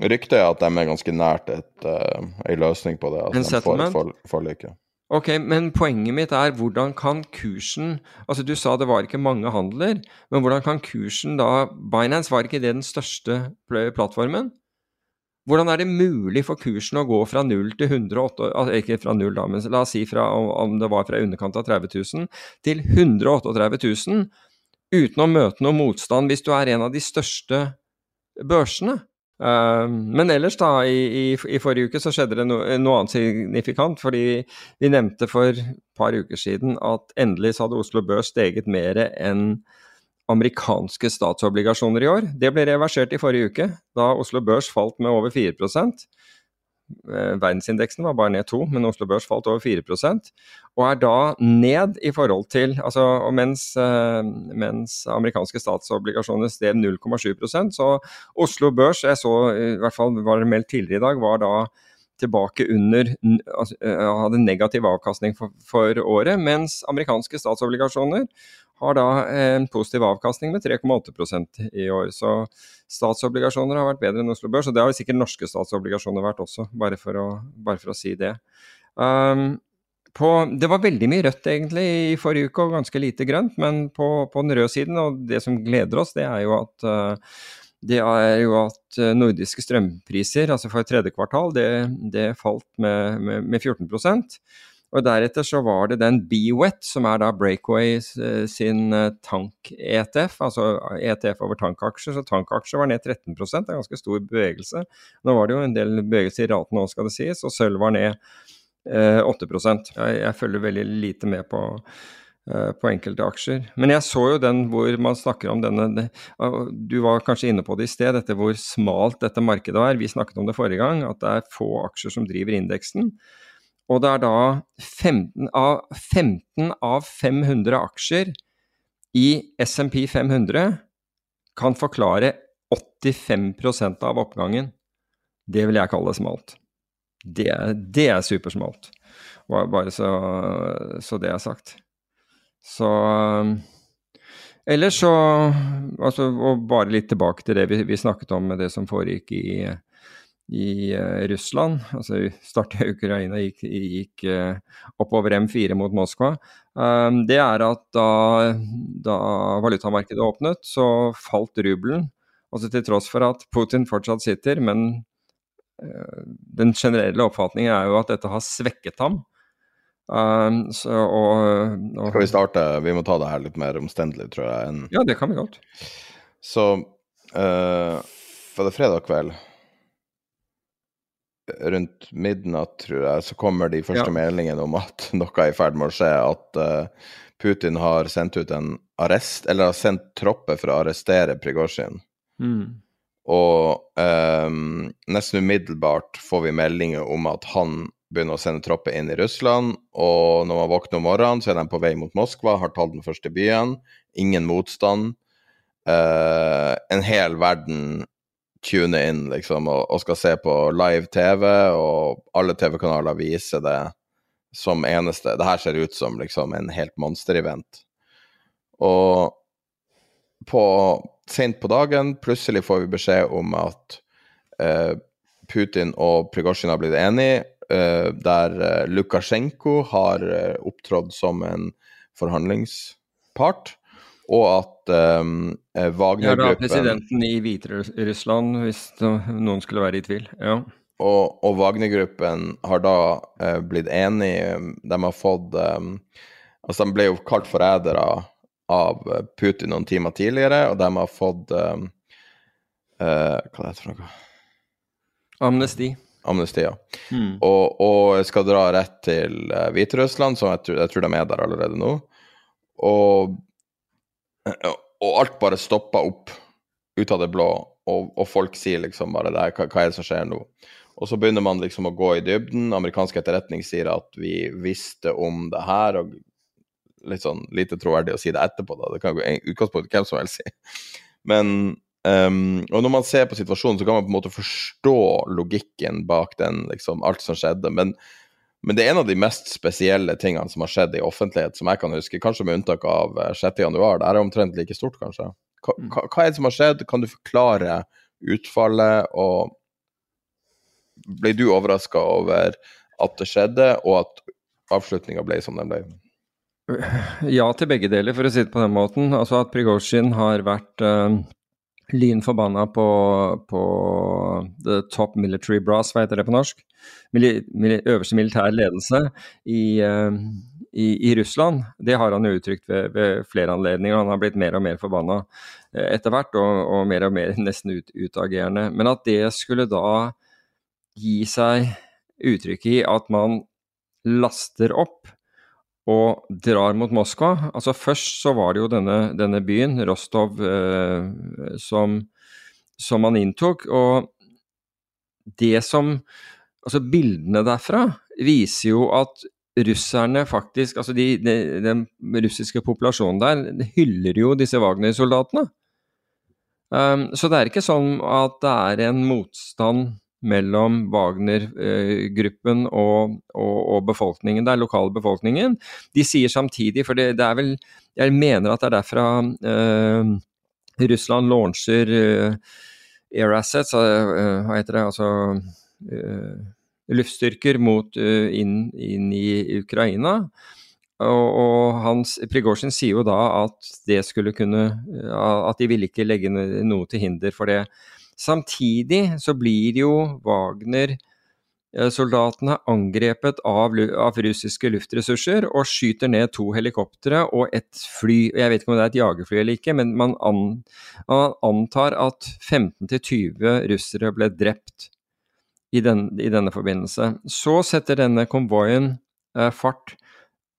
Ryktet er at de er ganske nært et, uh, en løsning på det. Altså en settlement? For, forlik. Ok, men poenget mitt er hvordan kan kursen Altså du sa det var ikke mange handler, men hvordan kan kursen da Binance var ikke det den største plattformen? Hvordan er det mulig for kursen å gå fra 0 til 108 altså Ikke fra 0, da, men la oss si fra, om det var fra underkant av 30 000 til 138 000 uten å møte noe motstand hvis du er en av de største børsene? Uh, men ellers, da, i, i, i, forrige uke så skjedde det no, noe annet signifikant. Fordi vi nevnte for et par uker siden at endelig så hadde Oslo Børs steget mer enn amerikanske statsobligasjoner i år. Det ble reversert i forrige uke, da Oslo Børs falt med over 4 Eh, verdensindeksen var bare ned 2, men Oslo Børs falt over 4% og er da ned i forhold til altså, og mens, eh, mens amerikanske statsobligasjoner steg 0,7% så Oslo Børs, jeg så i hvert fall var det meldt tidligere i dag, var da tilbake under altså, eh, hadde negativ avkastning for, for, året, mens amerikanske statsobligasjoner har da en positiv avkastning med 3,8% i år. Så statsobligasjoner har vært bedre enn Oslo Børs, og det har sikkert norske statsobligasjoner vært også, bare for å, bare for å si det. Um, på, det var veldig mye rødt egentlig i forrige uke, og ganske lite grønt. Men på, på den røde siden, og det som gleder oss, det er jo at uh, det er jo at uh, nordiske strømpriser, altså for tredje kvartal, det, det falt med, med, med 14 og Deretter så var det den BWET, som er da Breakaway uh, sin tank-ETF, altså ETF over tankaksjer. Så tankaksjer var ned 13 det er en ganske stor bevegelse. Nå var det jo en del bevegelse i raten òg, skal det sies, og sølv var ned 8 jeg, jeg følger veldig lite med på, på enkelte aksjer. Men jeg så jo den hvor man snakker om denne Du var kanskje inne på det i sted, dette hvor smalt dette markedet er. Vi snakket om det forrige gang, at det er få aksjer som driver indeksen. Og det er da 15 av, 15 av 500 aksjer i SMP 500 kan forklare 85% av oppgangen. Det vil jeg kalle det smalt. Det, det er supersmalt. Bare så, så, det er sagt. Så Ellers så altså, Og bare litt tilbake til det vi, vi snakket om med det som foregikk i, i uh, Russland. Altså startet Ukraina, gikk, gikk uh, oppover M4 mot Moskva. Um, det er at da, da valutamarkedet åpnet, så falt rubelen. Altså til tross for at Putin fortsatt sitter, men Eh, den generelle oppfatningen er jo at dette har svekket ham. Um, så, og, og, Skal vi starte? Vi må ta det her litt mer omstendelig, tror jeg. En... Ja, det kan vi godt. Så uh, for det fredag kveld rundt midnatt, tror jeg, så kommer de første ja. meldingene om at noe er i ferd med å skje. At uh, Putin har sendt ut en arrest, eller har sendt tropper for å arrestere Prigozjin. Mm. Og um, nesten umiddelbart får vi meldinger om at han begynner å sende tropper inn i Russland. Og når man våkner om morgenen, så er de på vei mot Moskva, har tatt den første byen. Ingen motstand. Uh, en hel verden tuner inn liksom, og, og, skal se på live TV, og alle TV-kanaler viser det som eneste. Det her ser ut som liksom, en helt monsterevent. Og på sent på dagen plutselig får vi beskjed om at eh, Putin og Prigozjin har blitt enige, eh, der eh, Lukasjenko har opptrådt som en forhandlingspart, og at um, Wagner-gruppen Ja, da presidenten i Hviterussland, hvis noen skulle være i tvil. ja. Og, og Wagner-gruppen har da blitt enige De har fått um, Altså, de ble jo kalt forrædere av eh, Putin noen timer tidligere, og de har fått um, uh, Hva det heter det for noe? Amnesti. Amnesti, ja. Mm. Og, og, skal dra rett til uh, Hviterussland, som jeg tror, jeg tror, de er der allerede nå. Og, og alt bare stopper opp ut av det blå, og, og folk sier liksom bare det, hva, hva er det som skjer nå? Og så begynner man liksom å gå i dybden. Amerikansk etterretning sier at vi visste om det her, og litt sånn lite troverdig å si det etterpå, da. Det kan gå utgangspunkt hvem som helst si. Men um, Og når man ser på situasjonen, så kan man på en måte forstå logikken bak den, liksom, alt som skjedde. Men, men det er en av de mest spesielle tingene som har skjedd i offentlighet, som jeg kan huske, kanskje med unntak av 6.1. Eh, det er omtrent like stort, kanskje. Hva, mm. hva, hva er det som har skjedd? Kan du forklare utfallet, og ble du overraska over at det skjedde, og at avslutninga ble som den ble? Ja til begge deler, for å si det på den måten. Altså at Prigozjin har vært uh, lyn forbanna på, på the top military brass, hva heter det på norsk? Øverste militær ledelse i, uh, i, i, Russland. Det har han jo uttrykt ved, ved, flere anledninger. Han har blitt mer og mer forbanna uh, etter hvert, og, og, mer og mer nesten ut, utagerende. Men at det skulle da gi seg uttrykk i at man laster opp og drar mot Moskva. Altså Først så var det jo denne, denne byen, Rostov, eh, som, som man inntok. Og det som altså bildene derfra viser jo at russerne faktisk Altså de, de, den russiske populasjonen der hyller jo disse Wagner-soldatene. Um, så det er ikke sånn at det er en motstand mellom Wagner-gruppen og, og, og, befolkningen der, lokalbefolkningen. De sier samtidig, for det, det, er vel Jeg mener at det er derfra uh, Russland launcher uh, air assets, uh, hva heter det, altså luftstyrker mot, inn, inn, i Ukraina. Og, og Prigozjin sier jo da at det skulle kunne At de ville ikke legge noe til hinder for det. Samtidig så blir jo Wagner-soldatene angrepet av, av, russiske luftressurser og skyter ned to helikoptre og et fly. Jeg vet ikke om det er et jagerfly eller ikke, men man, an, man antar at 15-20 russere ble drept i, den, i, denne forbindelse. Så setter denne konvoien eh, fart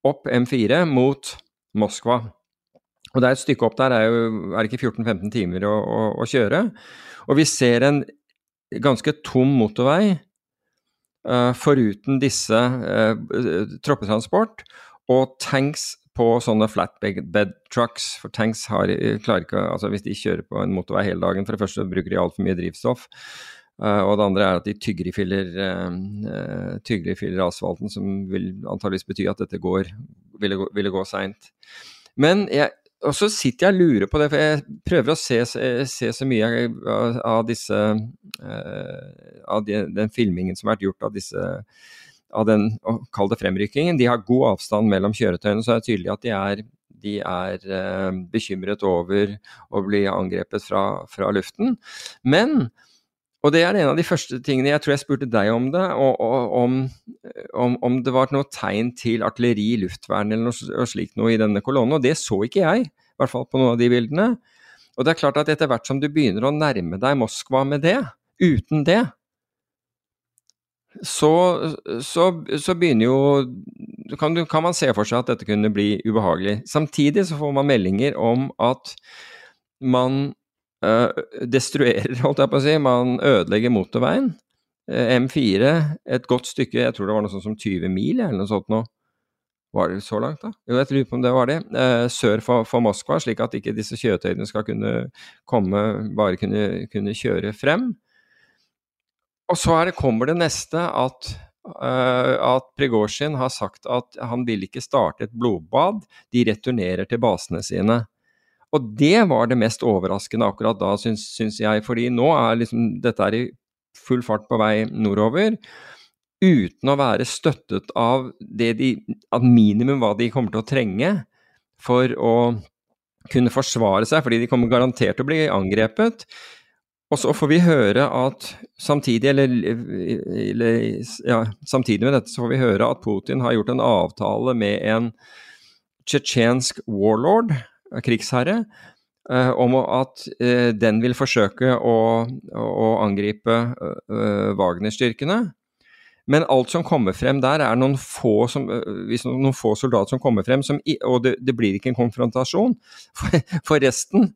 opp M4 mot Moskva. Og det er et stykke opp der, er, jo, er det ikke 14-15 timer å, å, å kjøre. Og vi ser en ganske tom motorvei uh, foruten disse uh, troppetransport og tanks på sånne flatbed trucks. For tanks har, klarer ikke altså Hvis de kjører på en motorvei hele dagen, for det første bruker de altfor mye drivstoff. Uh, og det andre er at de tygger i filler, uh, tygger i filler asfalten, som vil antageligvis bety at dette går, ville, ville gå seint. Men jeg, og så sitter jeg og lurer på det, for jeg prøver å se, se så mye av, disse Av de, den filmingen som har vært gjort av disse av den, kall det fremrykkingen. De har god avstand mellom kjøretøyene, så er det tydelig at de er, de er bekymret over å bli angrepet fra, fra luften. Men og det er en av de første tingene jeg tror jeg spurte deg om det, og, og, om, om, om, det var noe tegn til artilleri, luftvern eller noe slikt noe i denne kolonnen, og det så ikke jeg, i hvert fall på noen av de bildene. Og det er klart at etter hvert som du begynner å nærme deg Moskva med det, uten det, så, så, så begynner jo kan, kan man se for seg at dette kunne bli ubehagelig. Samtidig så får man meldinger om at man destruerer, holdt jeg på å si. Man ødelegger motorveien. Uh, M4, et godt stykke, jeg tror det var noe sånt som 20 mil eller noe sånt nå. Var det så langt, da? Jo, jeg lurer på om det var det. Uh, sør for, for, Moskva, slik at ikke disse kjøretøyene skal kunne komme, bare kunne, kunne kjøre frem. Og så det, kommer det neste at at Prigozjin har sagt at han vil ikke starte et blodbad, de returnerer til basene sine. Og det var det mest overraskende akkurat da, syns, syns jeg. Fordi nå er liksom dette er i full fart på vei nordover. Uten å være støttet av det de At minimum hva de kommer til å trenge for å kunne forsvare seg, fordi de kommer garantert til å bli angrepet. Og så får vi høre at samtidig, eller, eller ja, samtidig med dette så får vi høre at Putin har gjort en avtale med en tsjetsjensk warlord, krigsherre, eh, om at eh, den vil forsøke å, å angripe eh, Wagner-styrkene. Men alt som kommer frem der, er noen få, som, noen få soldater som kommer frem, som, og det, det, blir ikke en konfrontasjon. For, for, resten,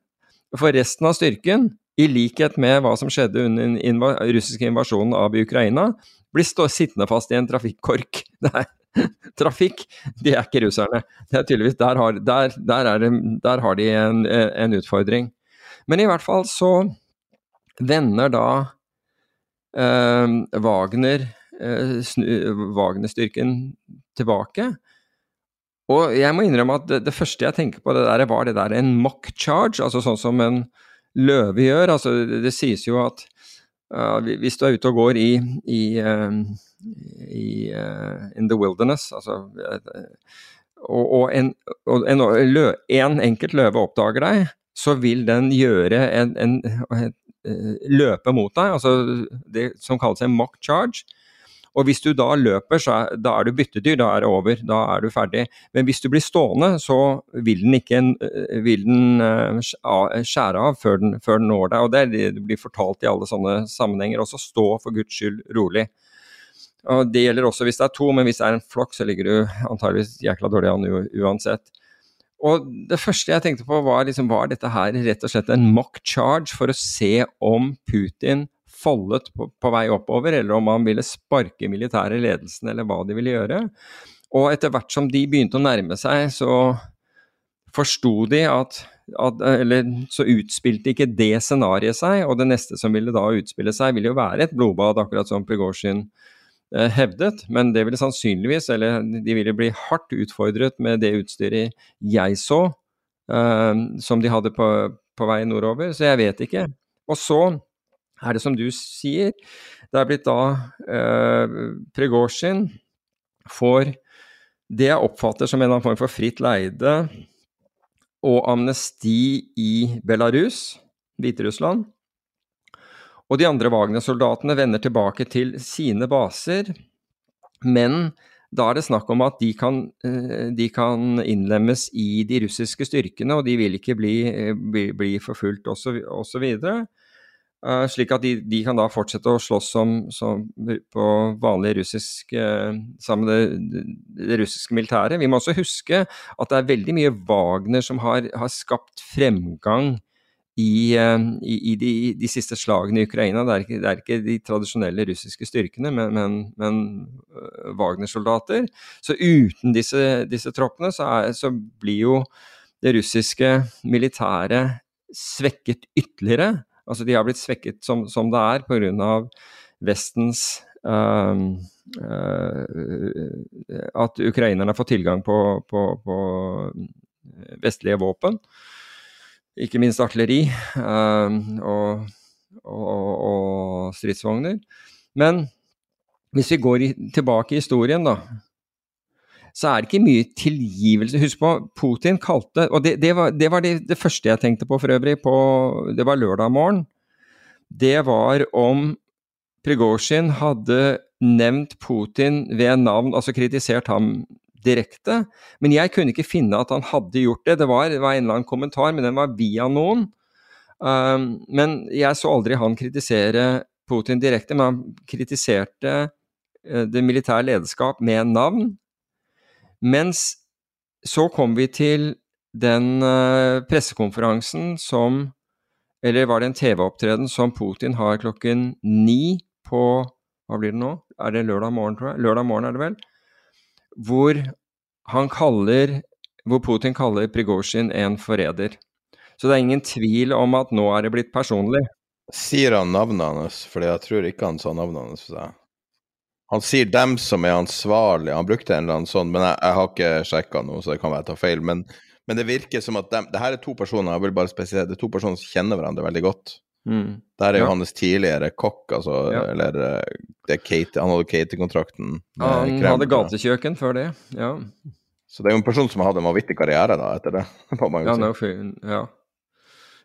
for, resten, av styrken, i likhet med hva som skjedde under den russiske invasjonen av Ukraina, blir stå, sittende fast i en trafikkork. Det er, trafikk, de er ikke russerne. Det er tydeligvis, Der har, der, der er, der har de en, en, utfordring. Men i hvert fall så vender da eh, Wagner eh, Wagner-styrken tilbake. Og jeg må innrømme at det, det, første jeg tenker på, det der, var det der en mock charge, altså sånn som en løve gjør. Altså, det, sies jo at hvis du er ute og går i, i uh, i uh, In the Wilderness. Altså, og, og, en, og en, lø, en, enkelt løve oppdager deg, så vil den gjøre en, en, eh, løpe mot deg, altså det som kalles en mock charge. Og hvis du da løper, så er, da er du byttedyr, da er det over, da er du ferdig. Men hvis du blir stående, så vil den ikke eh, vil den skjære av før den, før den når deg. Og det, blir fortalt i alle sånne sammenhenger. Også stå for guds skyld rolig. Og Det gjelder også hvis det er to, men hvis det er en flokk, så ligger du antageligvis jækla dårlig an uansett. Og Det første jeg tenkte på, var liksom, var dette her rett og slett en mock charge for å se om Putin foldet på, på vei oppover, eller om man ville sparke militære ledelsen, eller hva de ville gjøre. Og etter hvert som de begynte å nærme seg, så forsto de at, at, Eller så utspilte ikke det scenarioet seg, og det neste som ville da utspille seg, ville jo være et blodbad, akkurat som Prigozjin eh, hevdet. Men det ville sannsynligvis, eller de ville bli hardt utfordret med det utstyret jeg så, eh, som de hadde på, på vei nordover. Så jeg vet ikke. Og så er det som du sier, det er blitt da eh, Pregosjin får det jeg oppfatter som en eller annen form for fritt leide og amnesti i Belarus, Hviterussland. Og de andre Wagner-soldatene vender tilbake til sine baser, men da er det snakk om at de kan, eh, de kan innlemmes i de russiske styrkene, og de vil ikke bli, eh, bli, bli forfulgt osv. Uh, slik at de, de, kan da fortsette å slåss som, som på vanlig russisk uh, sammen med det, det, russiske militæret. Vi må også huske at det er veldig mye Wagner som har, har skapt fremgang i, uh, i, i de, de, siste slagene i Ukraina. Det er ikke, det er ikke de tradisjonelle russiske styrkene, men, men, men Wagner-soldater. Så uten disse, disse troppene så, er, så blir jo det russiske militæret svekket ytterligere. Altså de har blitt svekket som, som det er pga. Vestens uh, uh, At ukrainerne har fått tilgang på, på, på vestlige våpen. Ikke minst artilleri uh, og, og, og, stridsvogner. Men hvis vi går i, tilbake i historien, da, så er det ikke mye tilgivelse. Husk på, Putin kalte Og det, det var, det, var det, det, første jeg tenkte på for øvrig, på, det var lørdag morgen. Det var om Prigozjin hadde nevnt Putin ved navn, altså kritisert ham direkte. Men jeg kunne ikke finne at han hadde gjort det. Det var, det var en eller annen kommentar, men den var via noen. Um, men jeg så aldri han kritisere Putin direkte, men han kritiserte uh, det militære lederskap med navn. Mens så kom vi til den uh, pressekonferansen som Eller var det en TV-opptreden som Putin har klokken ni på Hva blir det nå? Er det lørdag morgen, tror jeg? Lørdag morgen er det vel? Hvor han kaller Hvor Putin kaller Prigozjin en forræder. Så det er ingen tvil om at nå er det blitt personlig. Sier han navnet hans? Fordi jeg tror ikke han sa navnet hans. Han sier 'dem som er ansvarlige'. Han brukte en eller annen sånn, men jeg, jeg har ikke sjekka noe, så det kan være jeg tar feil. Men, men, det virker som at dem, det her er to personer jeg vil bare spesielt, det er to personer som kjenner hverandre veldig godt. Mm. Det her er jo ja. hans tidligere kokk, altså, ja. eller eh, Kate, Han hadde Katie-kontrakten. Ja, han krem, hadde gatekjøkken før det, ja. Så det er jo en person som har hatt en vanvittig karriere da, etter det. ja, no, ja,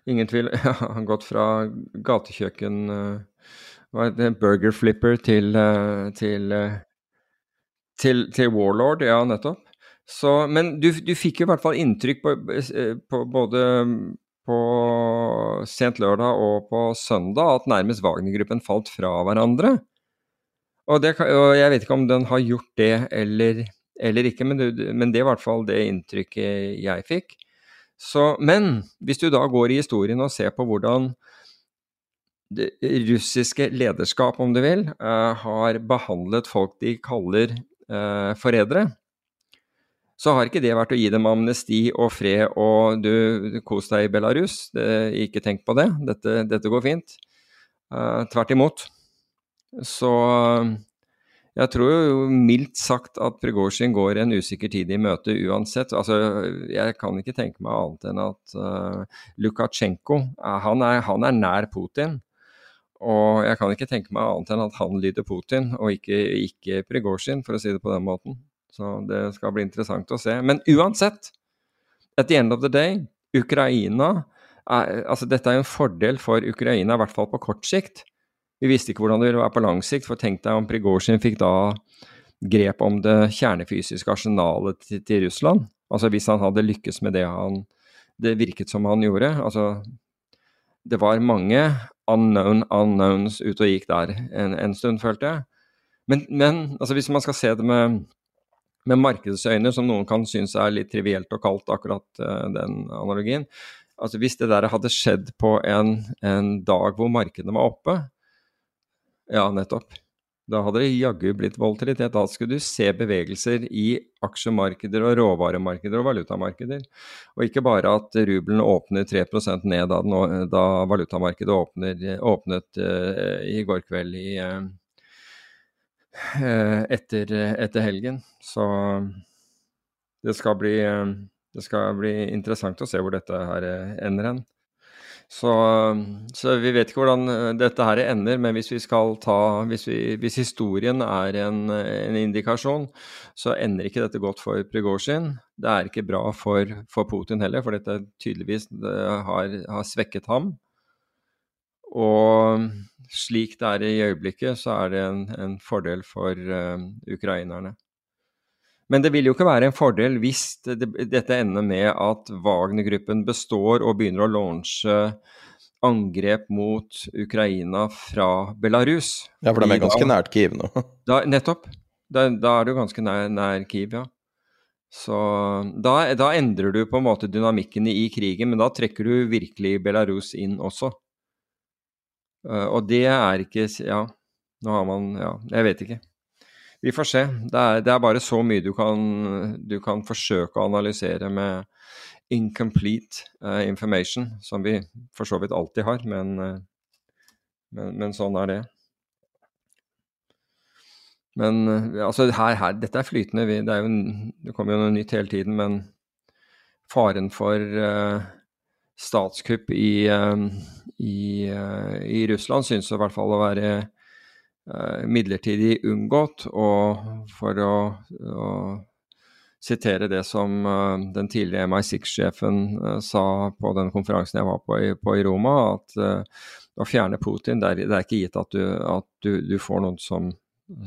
ingen tvil. Ja, han har gått fra gatekjøkken uh, Burger Flipper til, eh, til, eh, til, til Warlord, ja, nettopp. Så, men du, du, fikk jo i hvert fall inntrykk på, eh, på både på sent lørdag og på søndag at nærmest Wagner-gruppen falt fra hverandre. Og, det, og, jeg vet ikke om den har gjort det eller, eller ikke, men det, men det, er i hvert fall det inntrykket jeg fikk. Så, men hvis du da går i historien og ser på hvordan det russiske lederskap, om du vil, uh, har behandlet folk de kaller uh, forrædere, så har ikke det vært å gi dem amnesti og fred og du, kos deg i Belarus. Det, ikke tenk på det, dette, dette går fint. Uh, tvert imot. Så jeg tror jo mildt sagt at Prigozjin går en usikker tid i møte uansett. Altså, jeg kan ikke tenke meg annet enn at uh, Lukasjenko han er, han er nær Putin. Og jeg kan ikke tenke meg annet enn at han lyder Putin, og ikke, ikke Prigozjin, for å si det på den måten. Så det skal bli interessant å se. Men uansett, at the end of the day, Ukraina er, altså Dette er jo en fordel for Ukraina, i hvert fall på kort sikt. Vi visste ikke hvordan det ville være på lang sikt, for tenk deg om Prigozjin fikk da grep om det kjernefysiske arsenalet til, til Russland. Altså hvis han hadde lykkes med det han det virket som han gjorde. Altså, det var mange unknown unknowns ute og gikk der en, en stund, følte jeg. Men, men altså hvis man skal se det med, med markedsøyne, som noen kan synes er litt trivielt og kaldt, akkurat uh, den analogien altså Hvis det der hadde skjedd på en, en dag hvor markedene var oppe, Ja, nettopp. Da hadde det jaggu blitt volatilitet. Da skulle du se bevegelser i aksjemarkeder og råvaremarkeder og valutamarkeder. Og ikke bare at rubelen åpner 3 ned da, den, da valutamarkedet åpner, åpnet uh, i går kveld i, uh, etter, etter, helgen. Så det skal, bli, det skal bli interessant å se hvor dette her ender hen. Så, så, vi vet ikke hvordan eh, dette her ender, men hvis vi ta Hvis, vi, hvis historien er en, en, indikasjon, så ender ikke dette godt for Prigozjin. Det er ikke bra for, for Putin heller, for dette tydeligvis har, har, svekket ham. Og slik det er i øyeblikket, så er det en, en fordel for uh, ukrainerne. Men det vil jo ikke være en fordel hvis det, dette ender med at Wagner-gruppen består og begynner å launche angrep mot Ukraina fra Belarus. Ja, for de er ganske nært Kiev nå? Da, nettopp. Da, da, er du ganske nær, nær Kiev, ja. Så da, endrer du på en måte dynamikken i krigen, men da trekker du virkelig Belarus inn også. Uh, og det er ikke Ja, nå har man Ja, jeg vet ikke. Vi får se. Det er, det er bare så mye du kan, du kan, forsøke å analysere med incomplete uh, information, som vi for så vidt alltid har, men, uh, men, men sånn er det. Men uh, altså her, her, dette er flytende. Vi, det, er jo, det, kommer jo noe nytt hele tiden, men faren for statskupp i, i, i Russland synes i hvert fall å være midlertidig unngått. Og for å, å sitere det som uh, den tidligere MI6-sjefen uh, eh, sa på den konferansen jeg var på i, på i Roma, at å fjerne Putin, det er, det er, ikke gitt at, du, at du, du får noen som,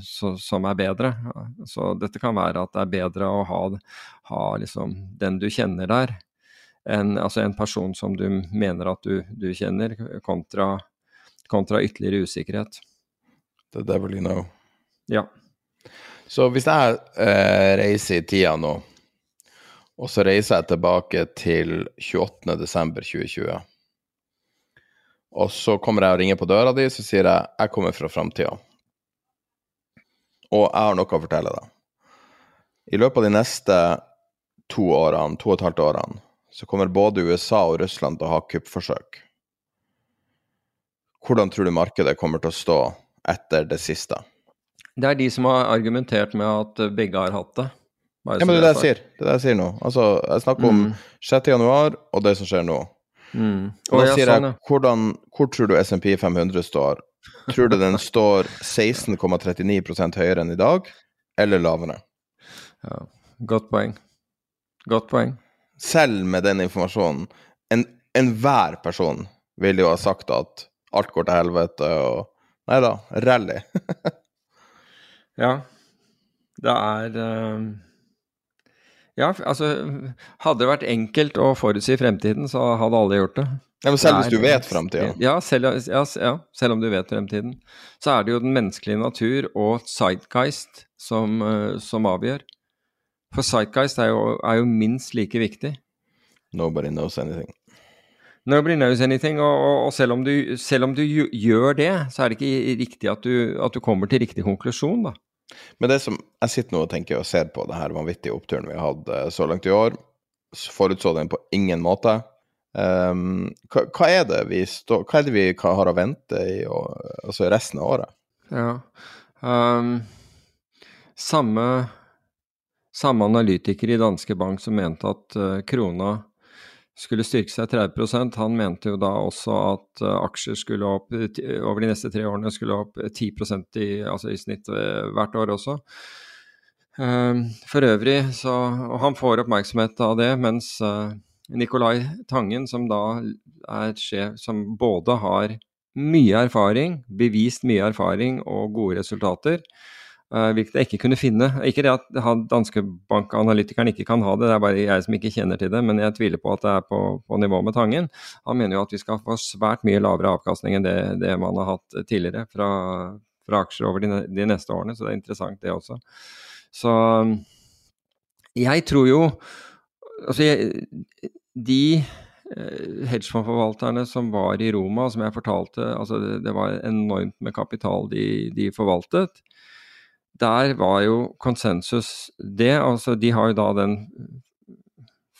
så, som, er bedre. Så dette kan være at det er bedre å ha, ha liksom den du kjenner der, enn altså en person som du mener at du, du kjenner, kontra, kontra ytterligere usikkerhet. The devil you know. Ja. Så hvis jeg eh, reiser i tida nå, og så reiser jeg tilbake til 28.12.2020, og så kommer jeg og ringer på døra di, så sier jeg jeg kommer fra framtida. Og jeg har noe å fortelle deg. I løpet av de neste to årene, to og et halvt årene, så kommer både USA og Russland til å ha kuppforsøk. Hvordan tror du markedet kommer til å stå etter det siste. Det er de som har argumentert med at begge har hatt det. Ja, men det er det jeg sier. Det er det jeg sier nå. Altså, jeg snakker om mm. 6. januar og det som skjer nå. Mm. Og da sier jeg, hvordan, hvor tror du SMP 500 står? Tror du den står 16,39 høyere enn i dag, eller lavere? Ja, godt poeng. Godt poeng. Selv med den informasjonen, enhver en person ville jo ha sagt at alt går til helvete, og Nei da, rally. ja. Det er uh... Ja, altså Hadde det vært enkelt å forutsi fremtiden, så hadde alle gjort det. Ja, men selv hvis du vet fremtiden? Ja selv, ja, ja, selv, om du vet fremtiden. Så er det jo den menneskelige natur og Sightgeist som, uh, som avgjør. For Sightgeist er er jo minst like viktig. Nobody knows anything. Nobody knows anything, og, og, og selv, om du, selv, om du, gjør det, så er det ikke riktig at du, at du kommer til riktig konklusjon, da. Men det som jeg sitter nå og tenker og ser på det her vanvittige oppturen vi har hatt eh, så langt i år, forutså den på ingen måte. Um, hva, hva, er det vi stå, hva er det vi har å vente i altså resten av året? Ja, um, samme, samme analytiker i Danske Bank som mente at uh, krona skulle styrke seg 30% Han mente jo da også at uh, aksjer skulle opp over de neste tre årene skulle opp 10% i, altså i snitt hvert år også. For øvrig så Og han får oppmerksomhet av det, mens Nicolai Tangen, som da er sjef, som både har mye erfaring, bevist mye erfaring og gode resultater, hvilket jeg ikke kunne finne. Ikke det at danske bankanalytikeren ikke kan ha det, det er bare jeg som ikke kjenner til det, men jeg tviler på at det er på, på nivå med Tangen. Han mener jo at vi skal få svært mye lavere avkastning enn det, det man har hatt tidligere fra, fra aksjer over de, de, neste årene, så det er interessant det også. Så jeg tror jo Altså, jeg, de eh, hedgefondforvalterne som var i Roma, som jeg fortalte, altså det, det var enormt med kapital de, de, forvaltet. Der var jo konsensus det. altså De har jo da den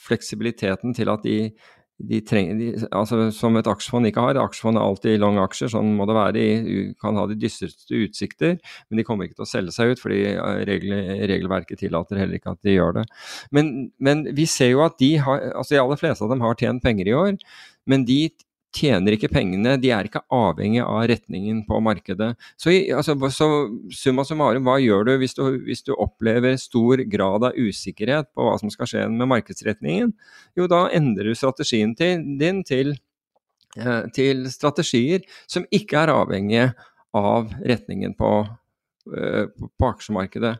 fleksibiliteten til at de de trenger, de, altså Som et aksjefond ikke har. Aksjefond er alltid lange aksjer, sånn må det være. De kan ha de dystreste utsikter, men de kommer ikke til å selge seg ut, fordi regel, regelverket tillater heller ikke at de gjør det. Men, men vi ser jo at de har, altså de aller fleste av dem har tjent penger i år, men de tjener ikke pengene, de er ikke avhengig av retningen på markedet. Så, altså, så summa summarum, hva gjør du hvis, du hvis, du opplever stor grad av usikkerhet på hva som skal skje med markedsretningen? Jo, da endrer du strategien til, din til, eh, til strategier som ikke er avhengige av retningen på, eh, på, aksjemarkedet.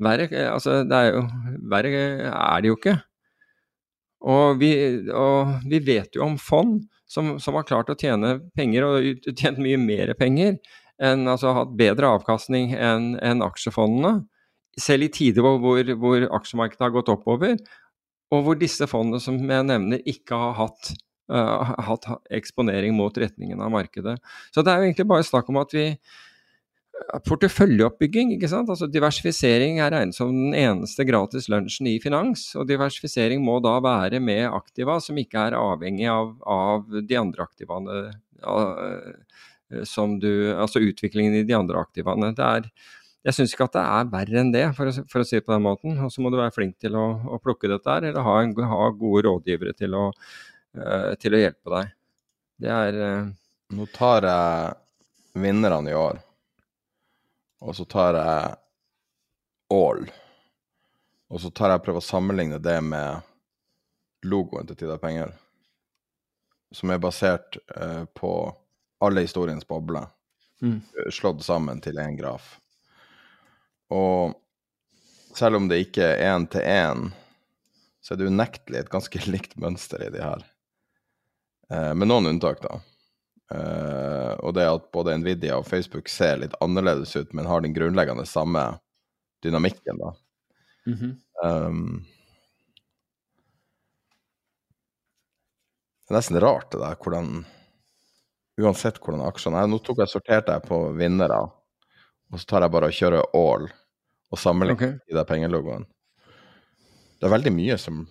Verre, altså, det er jo, verre er det jo ikke. Og vi, og vi vet jo om fond som, som, har klart å tjene penger, og tjent mye mer penger, enn, altså hatt bedre avkastning enn en aksjefondene. Selv i tider hvor, hvor, hvor, aksjemarkedet har gått oppover, og hvor disse fondene som jeg nevner, ikke har hatt, uh, hatt eksponering mot retningen av markedet. Så det er jo egentlig bare snakk om at vi porteføljeoppbygging. ikke sant? Altså Diversifisering er regnet som den eneste gratis lunsjen i finans. Og diversifisering må da være med aktiva som ikke er avhengig av, av de andre aktivaene. som du, altså utviklingen i de andre aktivaene. Det er, jeg syns ikke at det er verre enn det, for å, for å si det på den måten. Og så må du være flink til å, å plukke dette her, eller ha, en, ha gode rådgivere til å, uh, til å, hjelpe deg. Det er uh, Nå tar jeg vinnerne i år. Og så tar jeg All. Og så tar jeg prøver å sammenligne det med logoen til Tid penger. Som er basert eh, på alle historiens bobler. Mm. Slått sammen til én graf. Og selv om det ikke er én til én, så er det unektelig et ganske likt mønster i de her. Eh, med noen unntak, da. Uh, og det at både Nvidia og Facebook ser litt annerledes ut, men har den grunnleggende samme dynamikken, da. Mm -hmm. um, det er nesten rart, det der, hvordan Uansett hvordan aksjene er Nå tok jeg sorterte jeg på vinnere, og så tar jeg bare og kjører all og sammenligner okay. i den pengelogoen. Det er veldig mye som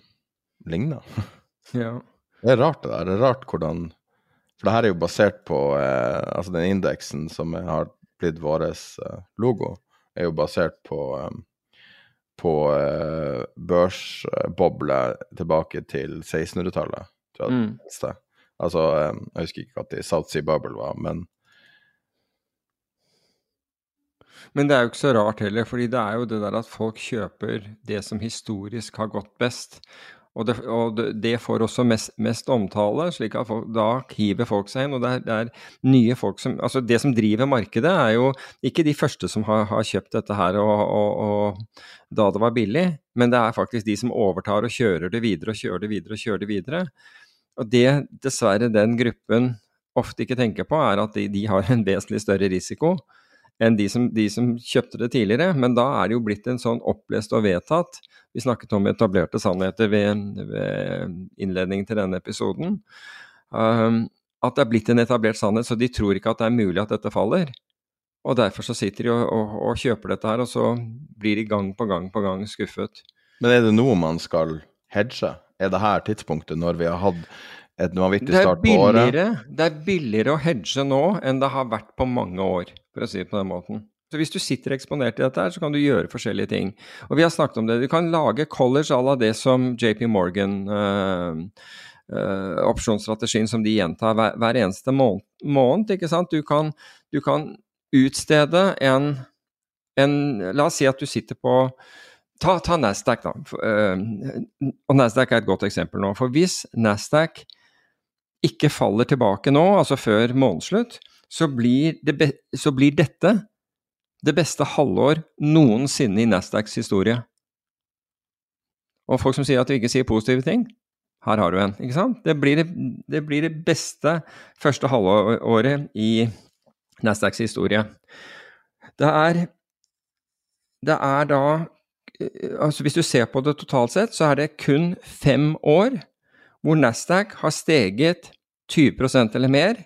ligner. ja. Det er rart, det der. Det er rart hvordan for det her er jo basert på eh, Altså den indeksen som har blitt vår eh, logo, er jo basert på eh, på eh, børsboble tilbake til 1600-tallet, tror jeg. Mm. Altså, eh, jeg husker ikke når South Sea Bubble var, men Men det er jo ikke så rart heller, fordi det er jo det der at folk kjøper det som historisk har gått best. Og det, og det, får også mest, mest omtale, slik at folk, da hiver folk seg inn. Og det er, det er, nye folk som Altså, det som driver markedet, er jo ikke de første som har, har kjøpt dette her og, og, og, da det var billig, men det er faktisk de som overtar og kjører det videre og kjører det videre og kjører det videre. Og det dessverre den gruppen ofte ikke tenker på, er at de, de har en vesentlig større risiko enn de som, de som, kjøpte det tidligere. Men da er det jo blitt en sånn opplest og vedtatt Vi snakket om etablerte sannheter ved, ved innledningen til denne episoden. Um, at det er blitt en etablert sannhet, så de tror ikke at det er mulig at dette faller. Og derfor så sitter de og, og, og kjøper dette her, og så blir de gang på gang på gang skuffet. Men er det noe man skal hedge? Er det her tidspunktet når vi har hatt et vanvittig start på året? Det er billigere å hedge nå enn det har vært på mange år for å si det på den måten. Så Hvis du sitter eksponert i dette, her, så kan du gjøre forskjellige ting. Og Vi har snakket om det. Du kan lage college à la det som JP Morgan øh, øh, opsjonsstrategien som de gjentar hver, hver eneste måned, måned. ikke sant? Du kan, du kan utstede en, en, La oss si at du sitter på Ta, ta Nasdaq, da. Uh, og Nasdaq er et godt eksempel nå. For hvis Nasdaq ikke faller tilbake nå, altså før månedsslutt, så blir, det, så blir dette det beste halvår noensinne i Nasdaqs historie. Og folk som sier at du ikke sier positive ting, her har du en. ikke sant? Det blir det, blir det beste første halvåret i Nasdaqs historie. Det er, det er da altså Hvis du ser på det totalt sett, så er det kun fem år hvor Nasdaq har steget 20% eller mer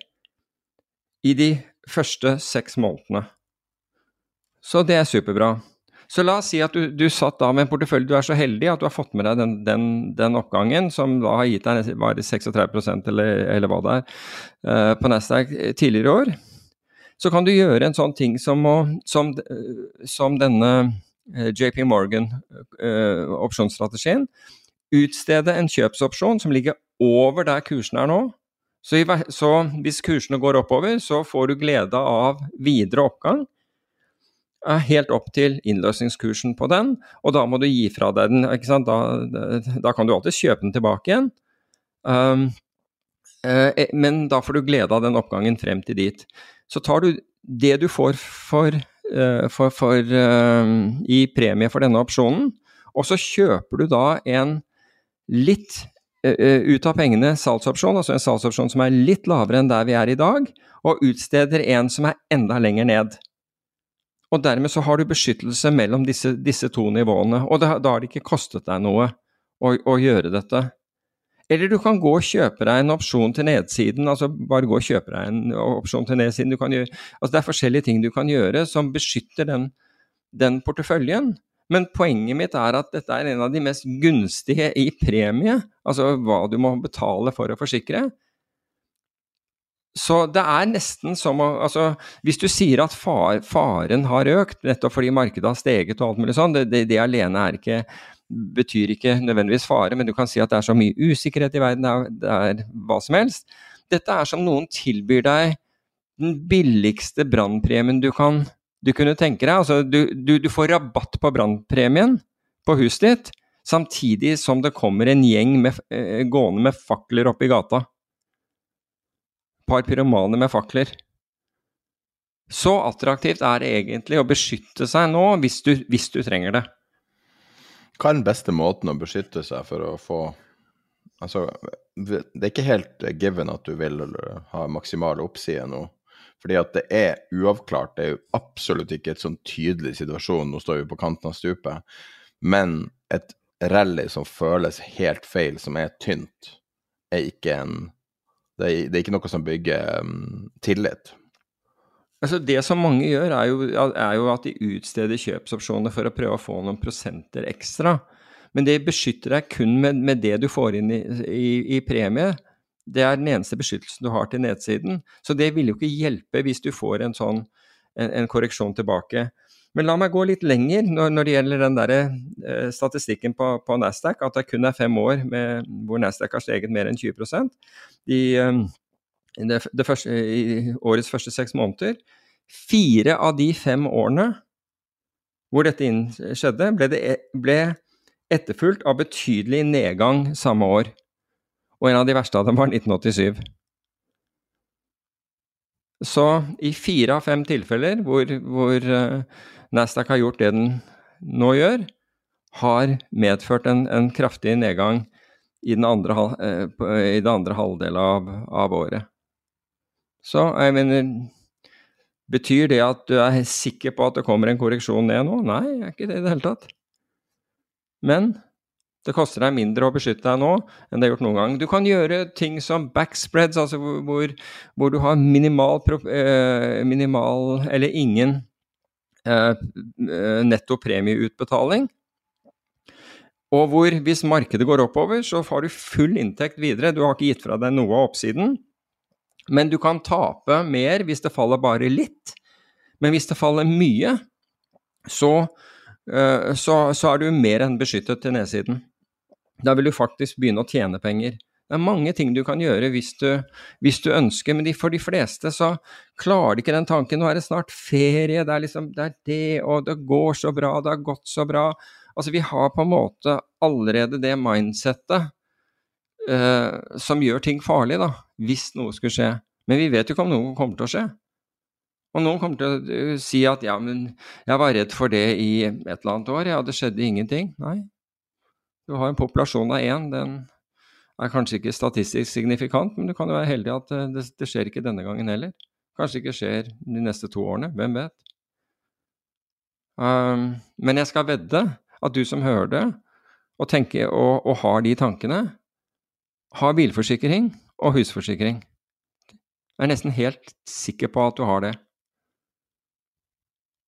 i de første seks månedene. Så det er superbra. Så la oss si at du, du satt da med en portefølje, du er så heldig at du har fått med deg den, den, den oppgangen som da har gitt deg bare 36 eller, eller hva det er, uh, på Nasdaq tidligere i år. Så kan du gjøre en sånn ting som, å, som, som denne uh, JP Morgan-opsjonsstrategien. Utstede en kjøpsopsjon som ligger over der kursen er nå. Så, så hvis kursene går oppover, så får du glede av videre oppgang helt opp til innløsningskursen på den, og da må du gi fra deg den. Da, da kan du alltid kjøpe den tilbake igjen, um, eh, men da får du glede av den oppgangen frem til dit. Så tar du det du får for, uh, for, for uh, i premie for denne opsjonen, og så kjøper du da en litt ut av pengene salgsopsjon, altså en salgsopsjon som er litt lavere enn der vi er i dag, og utsteder en som er enda lenger ned. Og dermed så har du beskyttelse mellom disse, disse to nivåene. Og da, da, har det ikke kostet deg noe å, å, gjøre dette. Eller du kan gå og kjøpe deg en opsjon til nedsiden. altså Bare gå og kjøpe deg en opsjon til nedsiden. Gjøre, altså Det er forskjellige ting du kan gjøre som beskytter den, den porteføljen. Men poenget mitt er at dette er en av de mest gunstige i premie, altså hva du må betale for å forsikre. Så det er nesten som å altså, Hvis du sier at far, faren har økt, nettopp fordi markedet har steget og alt mulig sånn, det, det, det alene ikke, betyr ikke nødvendigvis fare, men du kan si at det er så mye usikkerhet i verden, det er, det er hva som helst. Dette er som noen tilbyr deg den billigste brannpremien du, du kunne tenke deg. Altså, du, du, du får rabatt på brannpremien på huset ditt, samtidig som det kommer en gjeng med, eh, gående med fakler opp i gata par pyromaner med fakler. Så attraktivt er det egentlig å beskytte seg nå, hvis du, hvis du, trenger det. Hva er den beste måten å beskytte seg for å få Altså, det er ikke helt given at du vil ha maksimal oppside nå. Fordi at det er uavklart. Det er jo absolutt ikke et sånn tydelig situasjon. Nå står vi på kanten av stupet. Men et rally som føles helt feil, som er tynt, er ikke en det er, det er, ikke noe som bygger um, tillit. Altså Det som mange gjør, er jo, er jo, at de utsteder kjøpsopsjoner for å prøve å få noen prosenter ekstra. Men det beskytter deg kun med, med det du får inn i, i, i, premie. Det er den eneste beskyttelsen du har til nedsiden. Så det vil jo ikke hjelpe hvis du får en sånn en, en korreksjon tilbake. Men la meg gå litt lenger når, når det gjelder den der, eh, statistikken på, på, Nasdaq, at det kun er fem år med, hvor Nasdaq har steget mer enn 20 De, eh, det, det første, I årets første seks måneder. Fire av de fem årene hvor dette skjedde, ble, det, e, ble etterfulgt av betydelig nedgang samme år. Og en av de verste av dem var 1987. Så i fire av fem tilfeller hvor, hvor uh, Nasdaq har gjort det den nå gjør, har medført en, en kraftig nedgang i, andre, eh, i det andre halvdelen av, av, året. Så jeg mener Betyr det at du er sikker på at det kommer en korreksjon ned nå? Nei, jeg er ikke det i det hele tatt. Men det koster deg mindre å beskytte deg nå enn det har gjort noen gang. Du kan gjøre ting som backspreads, altså hvor, hvor du har minimal, eh, minimal eller ingen Eh, eh, netto premieutbetaling. Og hvor hvis markedet går oppover, så har du full inntekt videre. Du har ikke gitt fra deg noe av oppsiden. Men du kan tape mer hvis det faller bare litt. Men hvis det faller mye, så, så, så er du mer enn beskyttet til nedsiden. Da vil du faktisk begynne å tjene penger. Det er mange ting du kan gjøre hvis du, hvis du ønsker, men for de fleste så klarer de ikke den tanken. Nå er det snart ferie, det er liksom det er det, og det går så bra, det har gått så bra. Altså, vi har på en måte allerede det mindsettet uh, som gjør ting farlig, da, hvis noe skulle skje. Men vi vet jo ikke om noe kommer til å skje. Og noen kommer til å eh, si at ja, men jeg var redd for det i et eller annet år, ja, det skjedde ingenting. Nei. Du har en populasjon av én, den er kanskje ikke statistisk signifikant, men du kan jo være heldig at eh, det, det skjer ikke denne gangen heller. Kanskje ikke skjer de neste to årene, hvem vet. Um, men jeg skal vedde at du som hører det, og, tenker, og, og har de tankene, har bilforsikring og husforsikring. Jeg er nesten helt sikker på at du har det.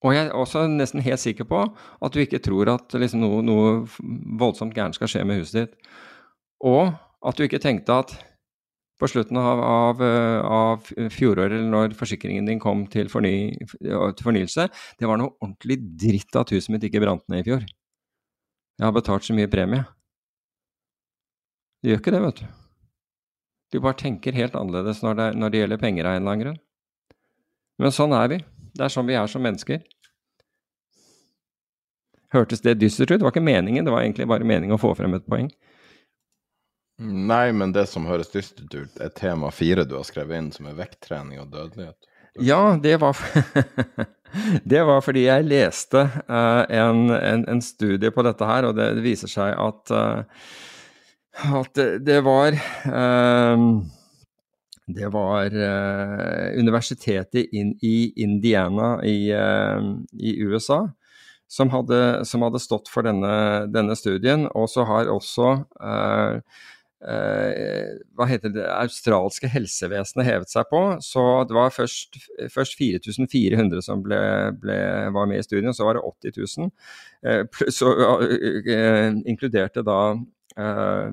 Og jeg er også nesten helt sikker på at du ikke tror at liksom noe, noe, voldsomt gærent skal skje med huset ditt. Og at du ikke tenkte at på slutten av, av, av fjoråret, eller når forsikringen din kom til, forny, til, fornyelse, det var noe ordentlig dritt at huset mitt ikke brant ned i fjor. Jeg har betalt så mye premie. Du gjør ikke det, vet du. Du bare tenker helt annerledes når det, når det gjelder penger av en eller annen grunn. Men sånn er vi. Det er sånn vi er som mennesker. Hørtes det dystert ut? Det var ikke meningen, det var egentlig bare meningen å få frem et poeng. Nei, men det som høres dystert ut, er tema fire du har skrevet inn, som er vekttrening og dødelighet. Ja, det var, det var fordi jeg leste uh, en, en, en, studie på dette her, og det, det viser seg at, uh, at det, det, var uh, det var uh, universitetet in, i Indiana i, uh, i USA som hadde, som hadde, stått for denne, denne studien. Og så har også uh, hva heter det, australske helsevesenet hevet seg på. Så det var først, først 4400 som ble, ble, var med i studien, så var det 80 000. så inkluderte da Eh,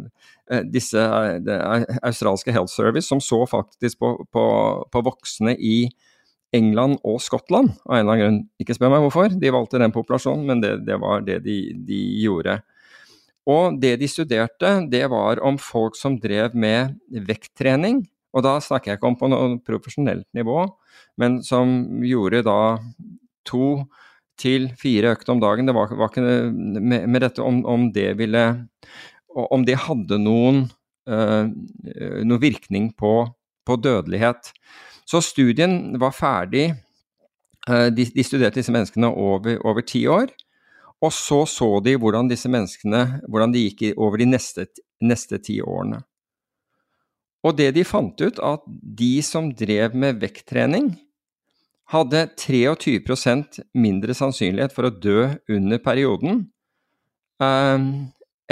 disse eh, det australske Health Service, som så faktisk på, på, på, voksne i England og Skottland, av en eller annen grunn. Ikke spør meg hvorfor de valgte den populasjonen, men det, det var det de, de, gjorde. Og det de studerte, det var om folk som drev med vekttrening. Og da snakker jeg ikke om på noe profesjonelt nivå, men som gjorde da to til fire økter om dagen. Det var, var ikke med, med dette om, om det ville om det hadde noen, uh, noen virkning på, på, dødelighet. Så studien var ferdig. Uh, de, de, studerte disse menneskene over, over ti år. Og så så de hvordan disse menneskene hvordan de gikk over de neste, neste ti årene. Og det de fant ut, at de som drev med vekttrening, hadde 23% mindre sannsynlighet for å dø under perioden um,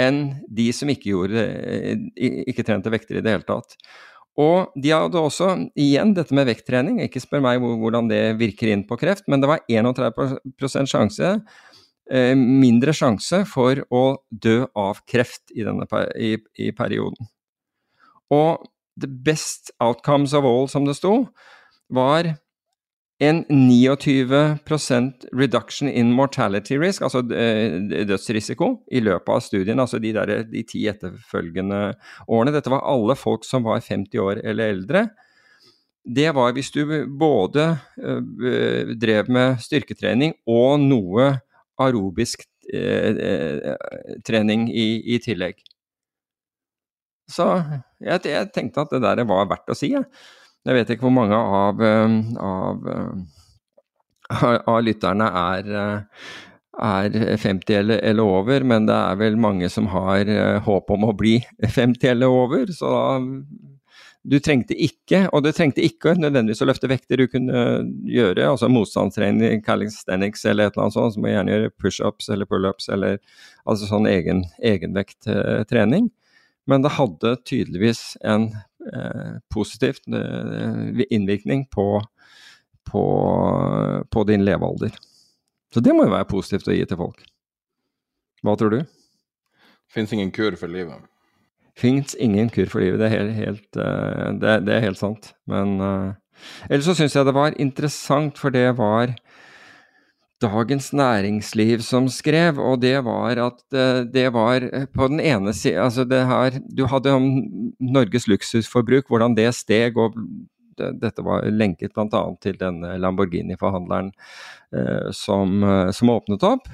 enn de som ikke, gjorde, eh, ikke trente vekter i det hele tatt. Og de hadde også, igjen, dette med vekttrening. Ikke spør meg hvordan det virker inn på kreft, men det var 31 sjanse, eh, mindre sjanse for å dø av kreft i denne i, i perioden. Og the best outcomes of all, som det sto, var en 29% reduction in mortality risk, altså eh, dødsrisiko, i løpet av studien, altså de, der, de ti etterfølgende årene. Dette var alle folk som var 50 år eller eldre. Det var hvis du både uh, drev med styrketrening og noe arobisk uh, trening i, i, tillegg. Så jeg, jeg, tenkte at det der var verdt å si. Jeg. Jeg vet ikke hvor mange av, eh, av, eh, av lytterne er, eh, er 50 eller, eller, over, men det er vel mange som har håp om å bli 50 eller over. Så du trengte ikke, og du trengte ikke nødvendigvis å løfte vekter du kunne gjøre, altså motstandstrening, calisthenics eller et eller annet sånt, så må du gjerne gjøre pushups eller pullups eller altså sånn egen, egenvekttrening. Men det hadde tydeligvis en Eh, positivt eh, innvirkning på, på, på, din levealder. Så det må jo være positivt å gi til folk. Hva tror du? Fins ingen kur for livet? Fins ingen kur for livet, det er helt, helt, eh, det, det er helt sant. Men ellers så syns jeg det var interessant, for det var Dagens Næringsliv som skrev, og det var at eh, det var eh, på den ene siden altså det her, Du hadde om Norges luksusforbruk, hvordan det steg, og dette var lenket bl.a. til denne Lamborghini-forhandleren eh, som, eh, som, åpnet opp.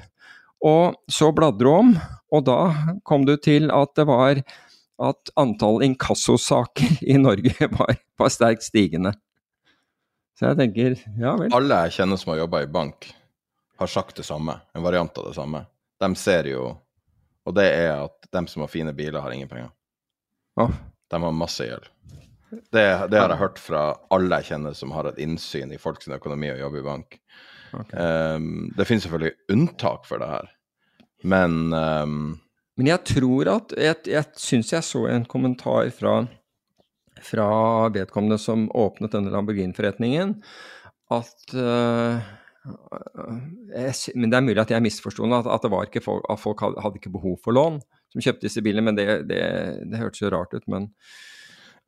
Og så bladde du om, og da kom du til at det var at antall inkassosaker i Norge var, var sterkt stigende. Så jeg tenker, ja vel. Alle jeg kjenner som har jobba i bank, har sagt det samme, en variant av det samme. De ser jo Og det er at de som har fine biler, har ingen penger. Oh. De har masse gjeld. Det, det, har jeg hørt fra alle jeg kjenner som har et innsyn i folks økonomi og jobber i bank. Okay. Um, det finnes selvfølgelig unntak for det her, men um, Men jeg tror at Jeg, jeg syns jeg så en kommentar fra, fra vedkommende som åpnet denne Lamborghini-forretningen, at uh, jeg, Men det er mulig at jeg misforsto at, at, det var ikke folk, at folk hadde, hadde, ikke behov for lån som kjøpte disse bilene, men det, det, det hørtes jo rart ut, men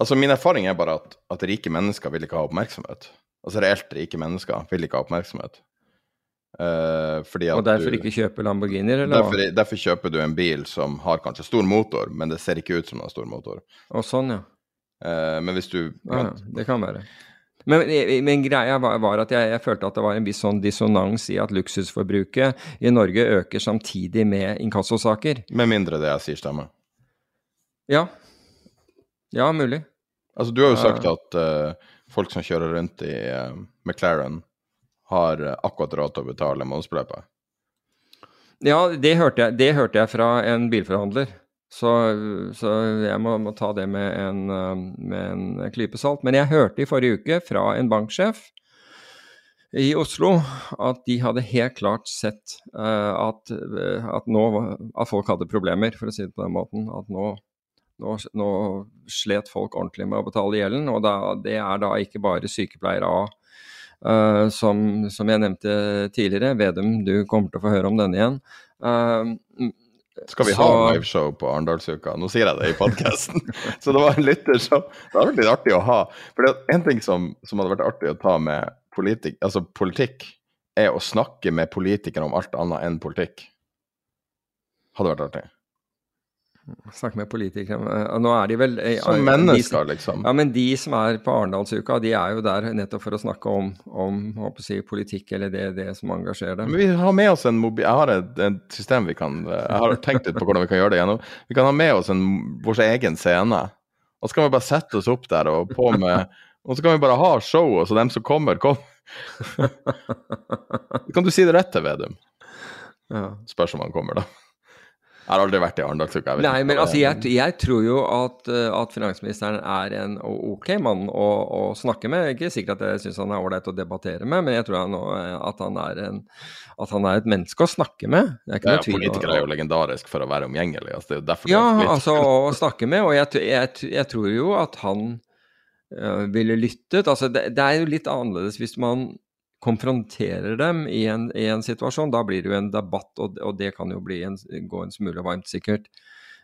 Altså, min erfaring er bare at, at rike mennesker vil ikke ha oppmerksomhet. Altså reelt rike mennesker vil ikke ha oppmerksomhet. Uh, og derfor du, ikke kjøper Lamborghinier, eller derfor, hva? Derfor kjøper du en bil som har kanskje stor motor, men det ser ikke ut som den har stor motor. Å, sånn, ja. Uh, men hvis du ah, ja, Det kan være. Men, men greia var, var at jeg, jeg, følte at det var en viss sånn dissonans i at luksusforbruket i Norge øker samtidig med inkassosaker. Med mindre det jeg sier stemmer. Ja. Ja, mulig. Altså, du har jo sagt at uh, folk som kjører rundt i McLaren har akkurat råd til å betale månedsbeløpet? Ja, det hørte, jeg, det hørte, jeg, fra en bilforhandler. Så, så jeg må, må, ta det med en, med en klype salt. Men jeg hørte i forrige uke fra en banksjef i Oslo at de hadde helt klart sett uh, at, at, nå, at, folk hadde problemer, for å si det på den måten. At nå, nå, nå slet folk ordentlig med å betale gjelden. Og da, det er da ikke bare sykepleiere A Uh, som, som, jeg nevnte tidligere, Vedum, du kommer til å få høre om denne igjen. Uh, skal vi så... ha liveshow på Arendalsuka? Nå sier jeg det i podkasten. så det var en lytter som Det hadde vært litt artig å ha. For en ting som, som, hadde vært artig å ta med politik, altså politikk, er å snakke med politikere om alt annet enn politikk. Hadde vært artig. Snakke med politikere Nå er de vel eh, Som mennesker, liksom. Ja, men de som er på Arendalsuka, de er jo der nettopp for å snakke om, om si, politikk, eller det, det, som engasjerer dem. Men vi har med oss en mobil... Jeg har et, et, system vi kan Jeg har tenkt litt på hvordan vi kan gjøre det gjennom. Vi kan ha med oss en, vår egen scene. Og så kan vi bare sette oss opp der og på med Og så kan vi bare ha showet, så dem som kommer, kommer. kan du si det rett til Vedum? Ja. Spørs om han kommer, da. Jeg har aldri vært i Arendalsuka. Nei, men altså, jeg, jeg, tror jo at, eh, at, finansministeren er en ok mann å, å snakke med. Ikke sikkert at jeg syns han er ålreit å debattere med, men jeg tror han, eh, at, han er en, at han er et menneske å snakke med. Det er ikke tvil. Politikere er jo legendarisk for å være omgjengelig. Altså, det er jo derfor ja, altså å snakke med, og jeg, jeg, jeg tror jo at han uh, ville lyttet. Altså, det, det er jo litt annerledes hvis man konfronterer dem i en, i en, situasjon, da blir det jo en debatt, og, og det kan jo en, gå en smule varmt, sikkert.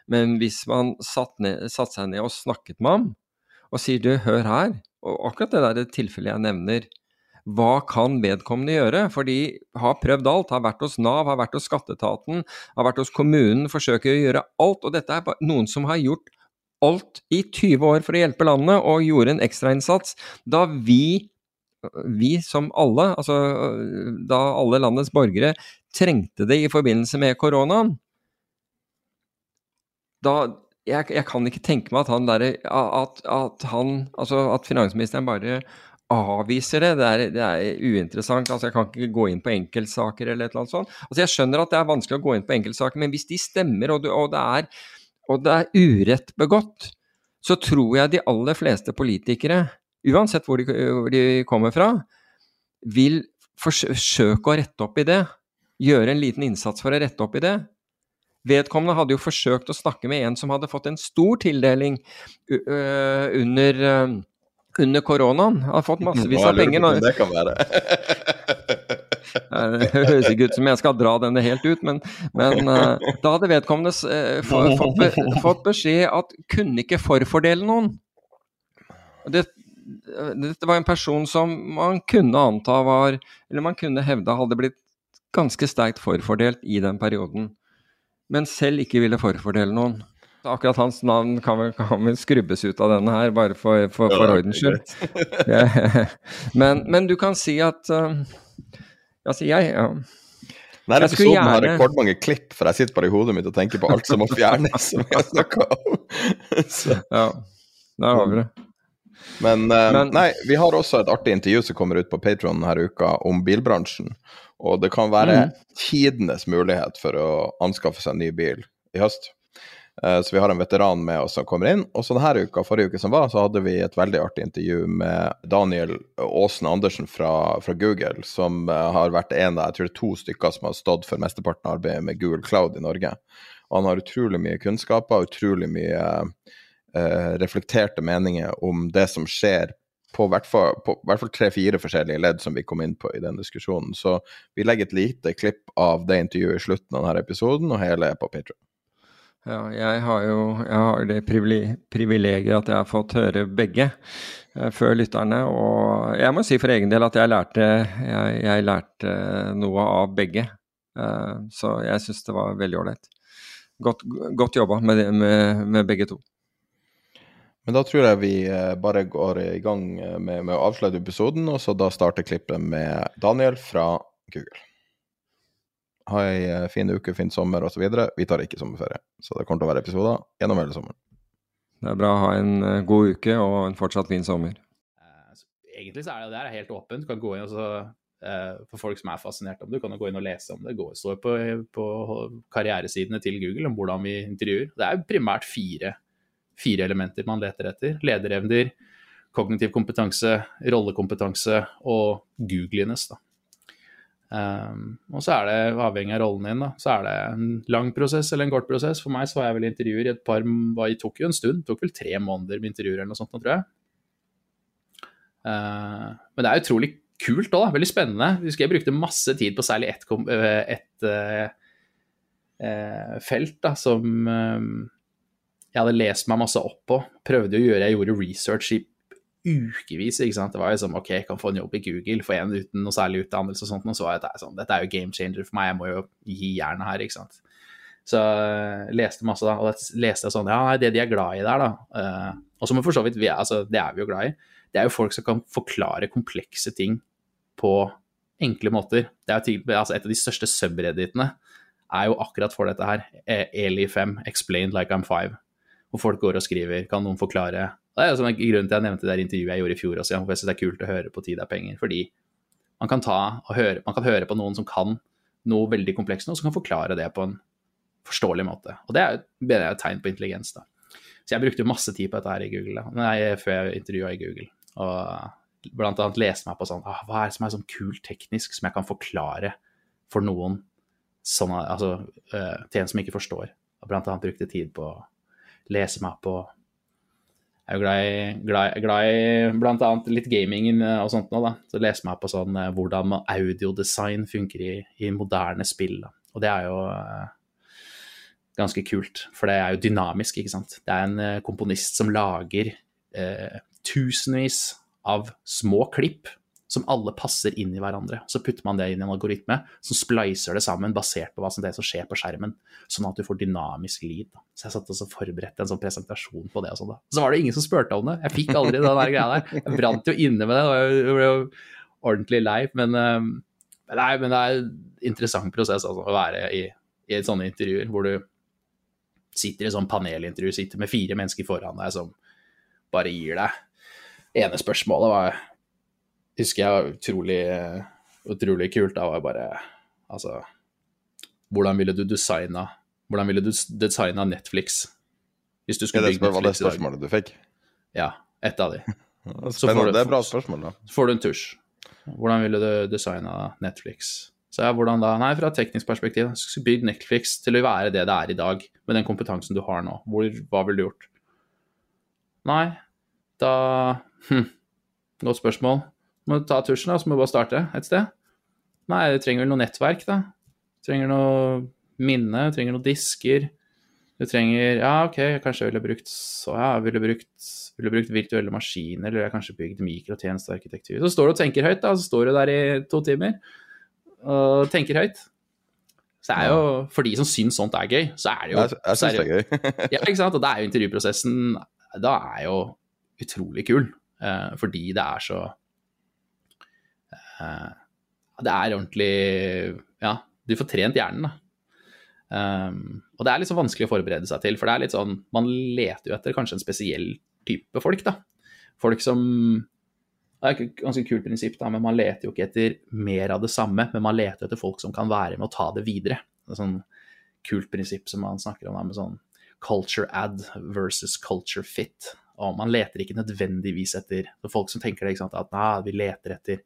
Men hvis man satte satt seg ned og snakket med ham, og sier du, hør her, og akkurat det der tilfellet jeg nevner, hva kan vedkommende gjøre? For de har prøvd alt, har vært hos Nav, har vært hos skatteetaten, har vært hos kommunen, forsøker å gjøre alt. Og dette er noen som har gjort alt i 20 år for å hjelpe landet, og gjorde en ekstrainnsats da vi vi som alle, altså da alle landets borgere trengte det i forbindelse med koronaen Da jeg, jeg kan ikke tenke meg at han der, at, at han Altså at finansministeren bare avviser det. Det er, det er, uinteressant. altså Jeg kan ikke gå inn på enkeltsaker eller et eller annet sånt. Altså Jeg skjønner at det er vanskelig å gå inn på enkeltsaker, men hvis de stemmer, og, og, det, er, og det er urett begått, så tror jeg de aller fleste politikere uansett hvor de, hvor de kommer fra, vil forsøke å rette opp i det. Gjøre en liten innsats for å rette opp i det. Vedkommende hadde jo forsøkt å snakke med en som hadde fått en stor tildeling under, under koronaen. Hadde fått massevis av penger. Nå. Det kan være. Det høres ikke ut som jeg skal dra denne helt ut, men, men da hadde vedkommende fått, fått beskjed at kunne ikke forfordele noen. Det, dette var en person som man kunne anta var, eller man kunne hevde hadde blitt ganske sterkt forfordelt i den perioden, men selv ikke ville forfordele noen. Akkurat hans navn kan vel, kan vel skrubbes ut av denne her, bare for, for, for ordens skyld. men, men, du kan si at uh, Altså, jeg ja. Denne episoden gjerne... har rekordmange klipp, for jeg sitter bare i hodet mitt og tenker på alt som må fjernes. som jeg snakka om. ja, der har vi det. Men, uh, Men, nei, vi har også et artig intervju som kommer ut på Patron denne uka om bilbransjen. Og det kan være mm. tidenes mulighet for å anskaffe seg en ny bil i høst. Uh, så vi har en veteran med oss som kommer inn. Og så denne uka, forrige uke som var, så hadde vi et veldig artig intervju med Daniel Aasen Andersen fra, fra Google, som uh, har vært en av jeg tror det er to stykker som har stått for mesteparten av arbeidet med Google Cloud i Norge. Og han har utrolig mye kunnskaper, utrolig mye eh, reflekterte meninger om det som skjer på hvert fall, tre-fire forskjellige ledd som vi kom inn på i den diskusjonen. Så vi legger et lite klipp av det intervjuet i slutten av denne episoden, og hele er på Patreon. Ja, jeg har jo jeg har det privilegiet at jeg har fått høre begge eh, før lytterne. Og jeg må si for egen del at jeg lærte, jeg, jeg lærte noe av begge. Eh, så jeg syns det var veldig ålreit. Godt, godt, jobba med, med, med, begge to. Men da tror jeg vi uh, bare går i gang med, med å avslutte episoden, og så da starter klippet med Daniel fra Google ha ei eh, fin uke, fin sommer osv. Vi tar ikke sommerferie, så det kommer til å være episoder gjennom hele sommeren. Det er bra ha en god uke og en fortsatt fin sommer. Egentlig så er det der helt åpent. Du kan gå inn og så, For folk som er fascinert om det, du kan gå inn og lese om det. Det står på, på, karrieresidene til Google om hvordan vi intervjuer. Det er primært fire, fire elementer man leter etter. Lederevner, kognitiv kompetanse, rollekompetanse og googliness. da. Um, og så er det avhengig av rollen din, da. Så er det en lang prosess eller en kort prosess. For meg så var jeg vel intervjuer i et par Det tok jo en stund. Det tok vel tre måneder med intervjuer eller noe sånt, tror jeg. Uh, men det er utrolig kult òg, Veldig spennende. Jeg husker jeg brukte masse tid på særlig ett et, uh, uh, felt da, som jeg hadde lest meg masse opp på. Prøvde å gjøre, Jeg gjorde research i ukevis. ikke sant? Det var jo sånn OK, jeg kan få en jobb i Google, få en uten noe særlig utdannelse og sånt, og så var jeg sånn Dette er jo game changer for meg, jeg må jo gi jernet her, ikke sant. Så uh, leste masse, da, og da leste jeg sånn Ja, det de er glad i der, da. Uh, og som for så vidt vi er, altså, det er vi jo glad i. Det er jo folk som kan forklare komplekse ting på enkle måter. Det er til, altså, Et av de største subredditene er jo akkurat for dette her. E, Eli5, explained like I'm five. Hvor folk går og skriver Kan noen forklare det er altså grunnen til at jeg nevnte det intervjuet jeg gjorde i fjor også. Jeg synes det er kult å høre på Tid er penger. Fordi man kan, og høre, man kan høre på noen som kan noe veldig komplekst, og som kan forklare det på en forståelig måte. Og det er, det er et tegn på intelligens. da. Så jeg brukte masse tid på dette her i Google. Nei, før jeg intervjua i Google. Og blant annet leste meg på sånn ah, Hva er det som er sånn kult teknisk som jeg kan forklare for noen sånn, altså, uh, til en som ikke forstår? Og blant annet brukte tid på lese meg på jeg er jo glad i, i bl.a. litt gaming eh, og sånt nå, da. Så leser meg på sånn eh, hvordan audiodesign funker i, i moderne spill. Da. Og det er jo uh, ganske kult, for det er jo dynamisk, ikke sant. Det er en komponist som lager eh, tusenvis av små klipp som alle passer inn i hverandre. Så putter man det inn i en algoritme som splicer det sammen basert på hva som, det som skjer på skjermen, sånn at du får dynamisk lyd. Så jeg satt og forberedte en sånn presentasjon på det og sånn. Så var det ingen som spurte om det. Jeg fikk aldri den greia der. Jeg brant jo inne med det, og jeg ble jo ordentlig lei. Men, um, nei, men det er en interessant prosess altså, å være i, i sånne intervjuer hvor du sitter i sånn panelintervju, sitter med fire mennesker foran deg som bare gir deg ene spørsmålet var husker jeg var utrolig, utrolig kult. Da var jeg bare Altså Hvordan ville du designa Hvordan ville du designa Netflix? Hvis du skulle bygge Netflix i dag? Var det spørsmålet du fikk? Ja. Ett av de. Spennende. det er bra spørsmål, da. Så får du en tusj. Hvordan ville du designa Netflix? Så ja, hvordan da? Nei, fra et teknisk perspektiv. Du skulle bygd Netflix til å være det det er i dag, med den kompetansen du har nå. Hvor, hva ville du gjort? Nei, da hm, Godt spørsmål. Må du ta tusjen, da, så må du bare starte et sted. Nei, du trenger vel noe nettverk, da. Du trenger noe minne, du trenger noen disker. Du trenger Ja, OK, kanskje jeg ville brukt så ja, jeg ville brukt, ville brukt virtuelle maskiner, eller jeg kanskje bygd mikrotjenestearkitektur. Så står du og tenker høyt, da. Så står du der i to timer og tenker høyt. Så det er jo, For de som syns sånt er gøy, så er det jo Jeg, jeg syns det er gøy. ja, ikke sant. Og da er jo intervjuprosessen da er jo utrolig kul. Eh, fordi det er så det er ordentlig Ja, du får trent hjernen, da. Um, og det er litt så vanskelig å forberede seg til, for det er litt sånn Man leter jo etter kanskje en spesiell type folk, da. Folk som Det er et ganske kult prinsipp, da, men man leter jo ikke etter mer av det samme, men man leter etter folk som kan være med å ta det videre. Det er et sånn kult prinsipp som man snakker om da, med sånn culture ad versus culture fit. Og man leter ikke nødvendigvis etter folk som tenker det, ikke sant, at nah, vi leter etter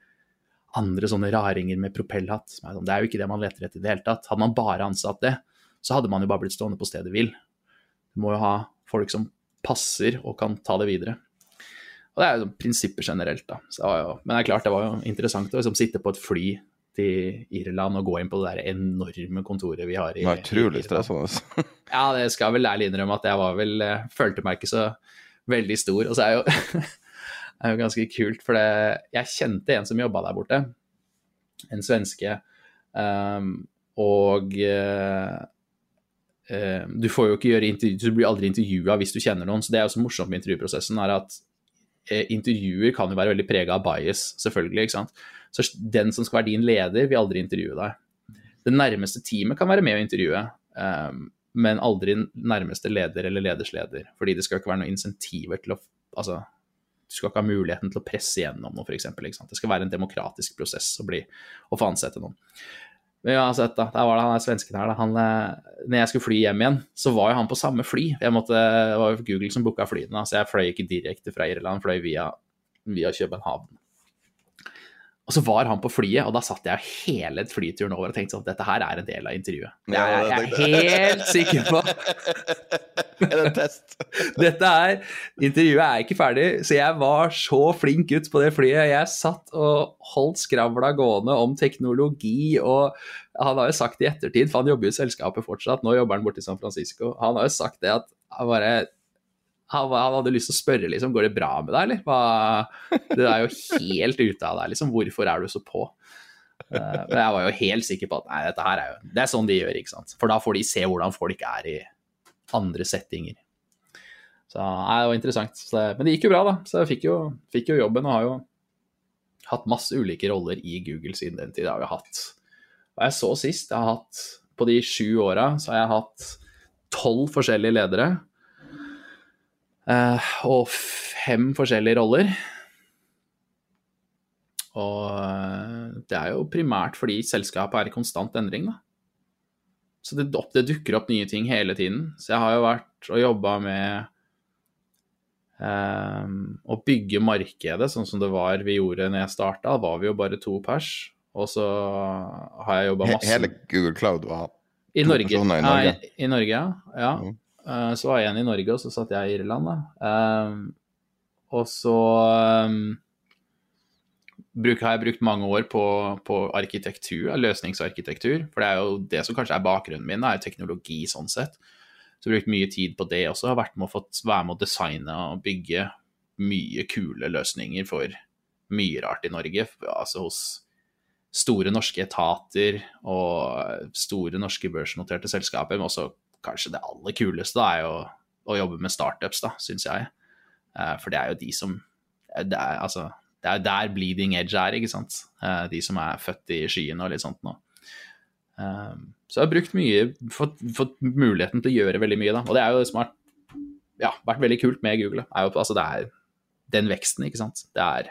andre sånne raringer med propellhatt. Sånn, det er jo ikke det man leter etter i det hele tatt. Hadde man bare ansatt det, så hadde man jo bare blitt stående på stedet hvil. Du må jo ha folk som passer og kan ta det videre. Og det er jo prinsippet generelt, da. Så, jo, men det er klart, det var jo interessant å liksom, sitte på et fly til Irland og gå inn på det der enorme kontoret vi har i, Det var utrolig stressende. Ja, det skal jeg vel ærlig innrømme at jeg var vel eh, Følte meg ikke så veldig stor. Og så er jo det er jo ganske kult, for det, jeg kjente en som jobba der borte. En svenske. Um, og uh, uh, du får jo ikke gjøre intervju, du blir aldri intervjua hvis du kjenner noen. Så det er jo så morsomt med intervjuprosessen, er at uh, intervjuer kan jo være veldig prega av bias, selvfølgelig. ikke sant? Så den som skal være din leder, vil aldri intervjue deg. Det nærmeste teamet kan være med å intervjue, um, men aldri nærmeste leder eller ledersleder. Fordi det skal ikke være noen insentiver til å Altså, du skal ikke ha muligheten til å presse gjennom noe, f.eks. Det skal være en demokratisk prosess å, bli, å få ansette noen. Men uansett, da, der var det han svensken her. Da. Han, eh, når jeg skulle fly hjem igjen, så var jo han på samme fly. Måtte, det var jo Google som booka flyene, så jeg fløy ikke direkte fra Irland, fløy via, via København. Og så var han på flyet, og da satt jeg hele flyturen over og tenkte sånn dette her er en del av intervjuet. Det er jeg, jeg er helt sikker på. er det en test? Dette er Intervjuet er ikke ferdig, så jeg var så flink gutt på det flyet. Jeg satt og holdt skravla gående om teknologi, og han har jo sagt i ettertid, for han jobber jo i selskapet fortsatt, nå jobber han borte i San Francisco, han har jo sagt det at han bare han, han hadde lyst til å spørre liksom, går det bra med deg, eller? Hva, du er jo helt ute av deg, liksom. Hvorfor er du så på? Uh, men jeg var jo helt sikker på at nei, dette her er jo Det er sånn de gjør, ikke sant. For da får de se hvordan folk er i andre settinger. Så nei, det var interessant. Så, men det gikk jo bra, da. Så jeg fikk jo, fikk jo jobben og har jo hatt masse ulike roller i Google siden den tid. Jeg har jeg hatt. Hva jeg så sist, jeg har hatt på de sju åra, så har jeg hatt tolv forskjellige ledere. Eh, og fem forskjellige roller. Og eh, det er jo primært fordi selskapet er i konstant endring, da. Så det, det dukker opp nye ting hele tiden. Så jeg har jo vært og jobba med eh, å bygge markedet sånn som det var vi gjorde når jeg starta. Da var vi jo bare to pers. Og så har jeg jobba masse Hele Google Cloud var I Norge. personer i Norge. Ja, i, i Norge, ja. ja. Mm. Eh, så var jeg en i Norge, og så satt jeg i Irland, da. Eh, og så bruk, har jeg brukt mange år på, på arkitektur, løsningsarkitektur. For det er jo det som kanskje er bakgrunnen min, er jo teknologi sånn sett. Så jeg brukt mye tid på det også. Har vært med å fått være med å designe og bygge mye kule løsninger for mye rart i Norge. Altså hos store norske etater og store norske børsnoterte selskaper, men også kanskje det aller kuleste er jo å jobbe med startups, da, syns jeg. Eh, For det er jo de som det er, altså, det er der bleeding edge er, ikke sant. Eh, De som er født i skyene og litt sånt nå. Eh, Så jeg har brukt mye, fått, fått muligheten til å gjøre veldig mye, da. Og det er jo det som har ja, vært veldig kult med Google. Er jo, altså, det er den veksten, ikke sant. Det er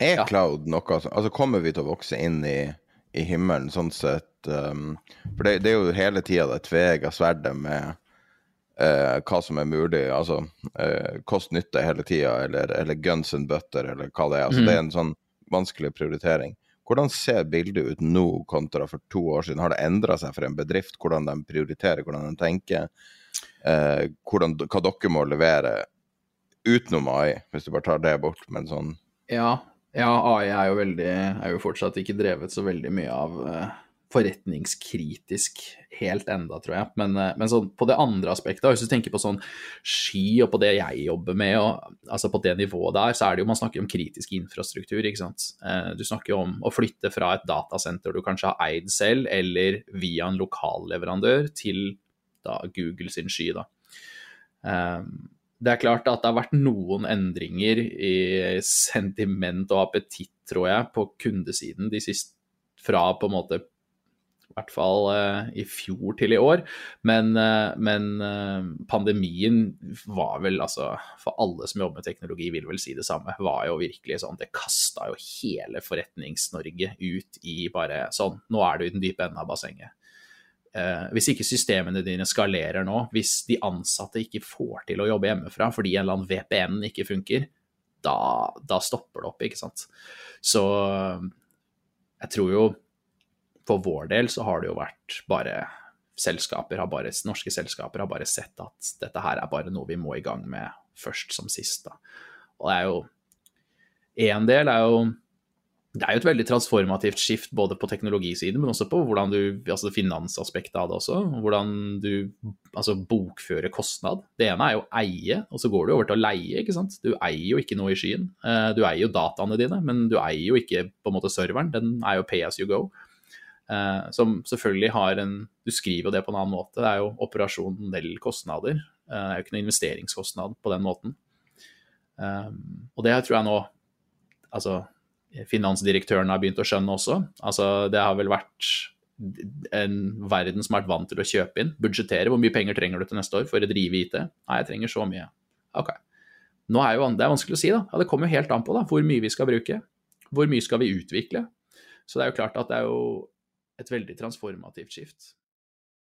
Er Ja. cloud noe Altså, kommer vi til å vokse inn i, i himmelen, sånn sett um, For det, det er jo hele tida det tveegga sverdet med uh, hva som er mulig. Altså uh, kost-nytte hele tida, eller, eller guns and butter, eller hva det er. Altså, Det er en sånn vanskelig prioritering. Hvordan ser bildet ut nå kontra for to år siden? Har det endra seg for en bedrift? Hvordan de prioriterer, hvordan de tenker? Eh, hvordan, hva dere må levere utenom AI, hvis du bare tar det bort, men sånn Ja, ja AI er jo, veldig, er jo fortsatt ikke drevet så veldig mye av eh, forretningskritisk helt enda, tror jeg. Men, eh, men sånn, på det andre aspektet, hvis du tenker på sånn sky og på det jeg jobber med, og, altså på det nivået der, så er det jo man snakker om kritisk infrastruktur. ikke sant? Eh, du snakker jo om å flytte fra et datasenter du kanskje har eid selv, eller via en lokal leverandør, til da Google sin sky. da. Eh, det er klart at det har vært noen endringer i sentiment og appetitt, tror jeg, på kundesiden de siste fra på en måte i hvert fall eh, i fjor til i år. Men, eh, men eh, pandemien var vel, altså For alle som jobber med teknologi, vil vel si det samme. Var jo virkelig sånn Det kasta jo hele Forretnings-Norge ut i bare sånn Nå er du i den dype enden av bassenget. Eh, hvis ikke systemene dine skalerer nå, hvis de ansatte ikke får til å jobbe hjemmefra fordi en eller annen VPN ikke funker, da, da stopper det opp, ikke sant. Så jeg tror jo for vår del så har det jo vært bare selskaper har bare, Norske selskaper har bare sett at dette her er bare noe vi må i gang med først som sist. Da. Og det er jo En del er jo det er jo et veldig transformativt skift både på teknologisiden, men også på hvordan du, altså finansaspektet av det også. Hvordan du altså bokfører kostnad. Det ene er jo eie, og så går du over til å leie. ikke sant? Du eier jo ikke noe i skyen. Eh, du eier jo dataene dine, men du eier jo ikke på en måte serveren. Den er jo pay as you go. Eh, som selvfølgelig har en Du skriver jo det på en annen måte. Det er jo operasjonelle kostnader. Eh, det er jo ikke noe investeringskostnad på den måten. Og det tror jeg nå Altså finansdirektørene har begynt å skjønne også. Altså, det har vel vært en verden som har vært vant til å kjøpe inn, budsjettere. Hvor mye penger trenger du til neste år for å drive IT? Nei, jeg trenger så mye. Ok. Nå er jo, det er vanskelig å si, da. Ja, det kommer jo helt an på da, hvor mye vi skal bruke. Hvor mye skal vi utvikle? Så det er jo klart at det er jo et veldig transformativt skift.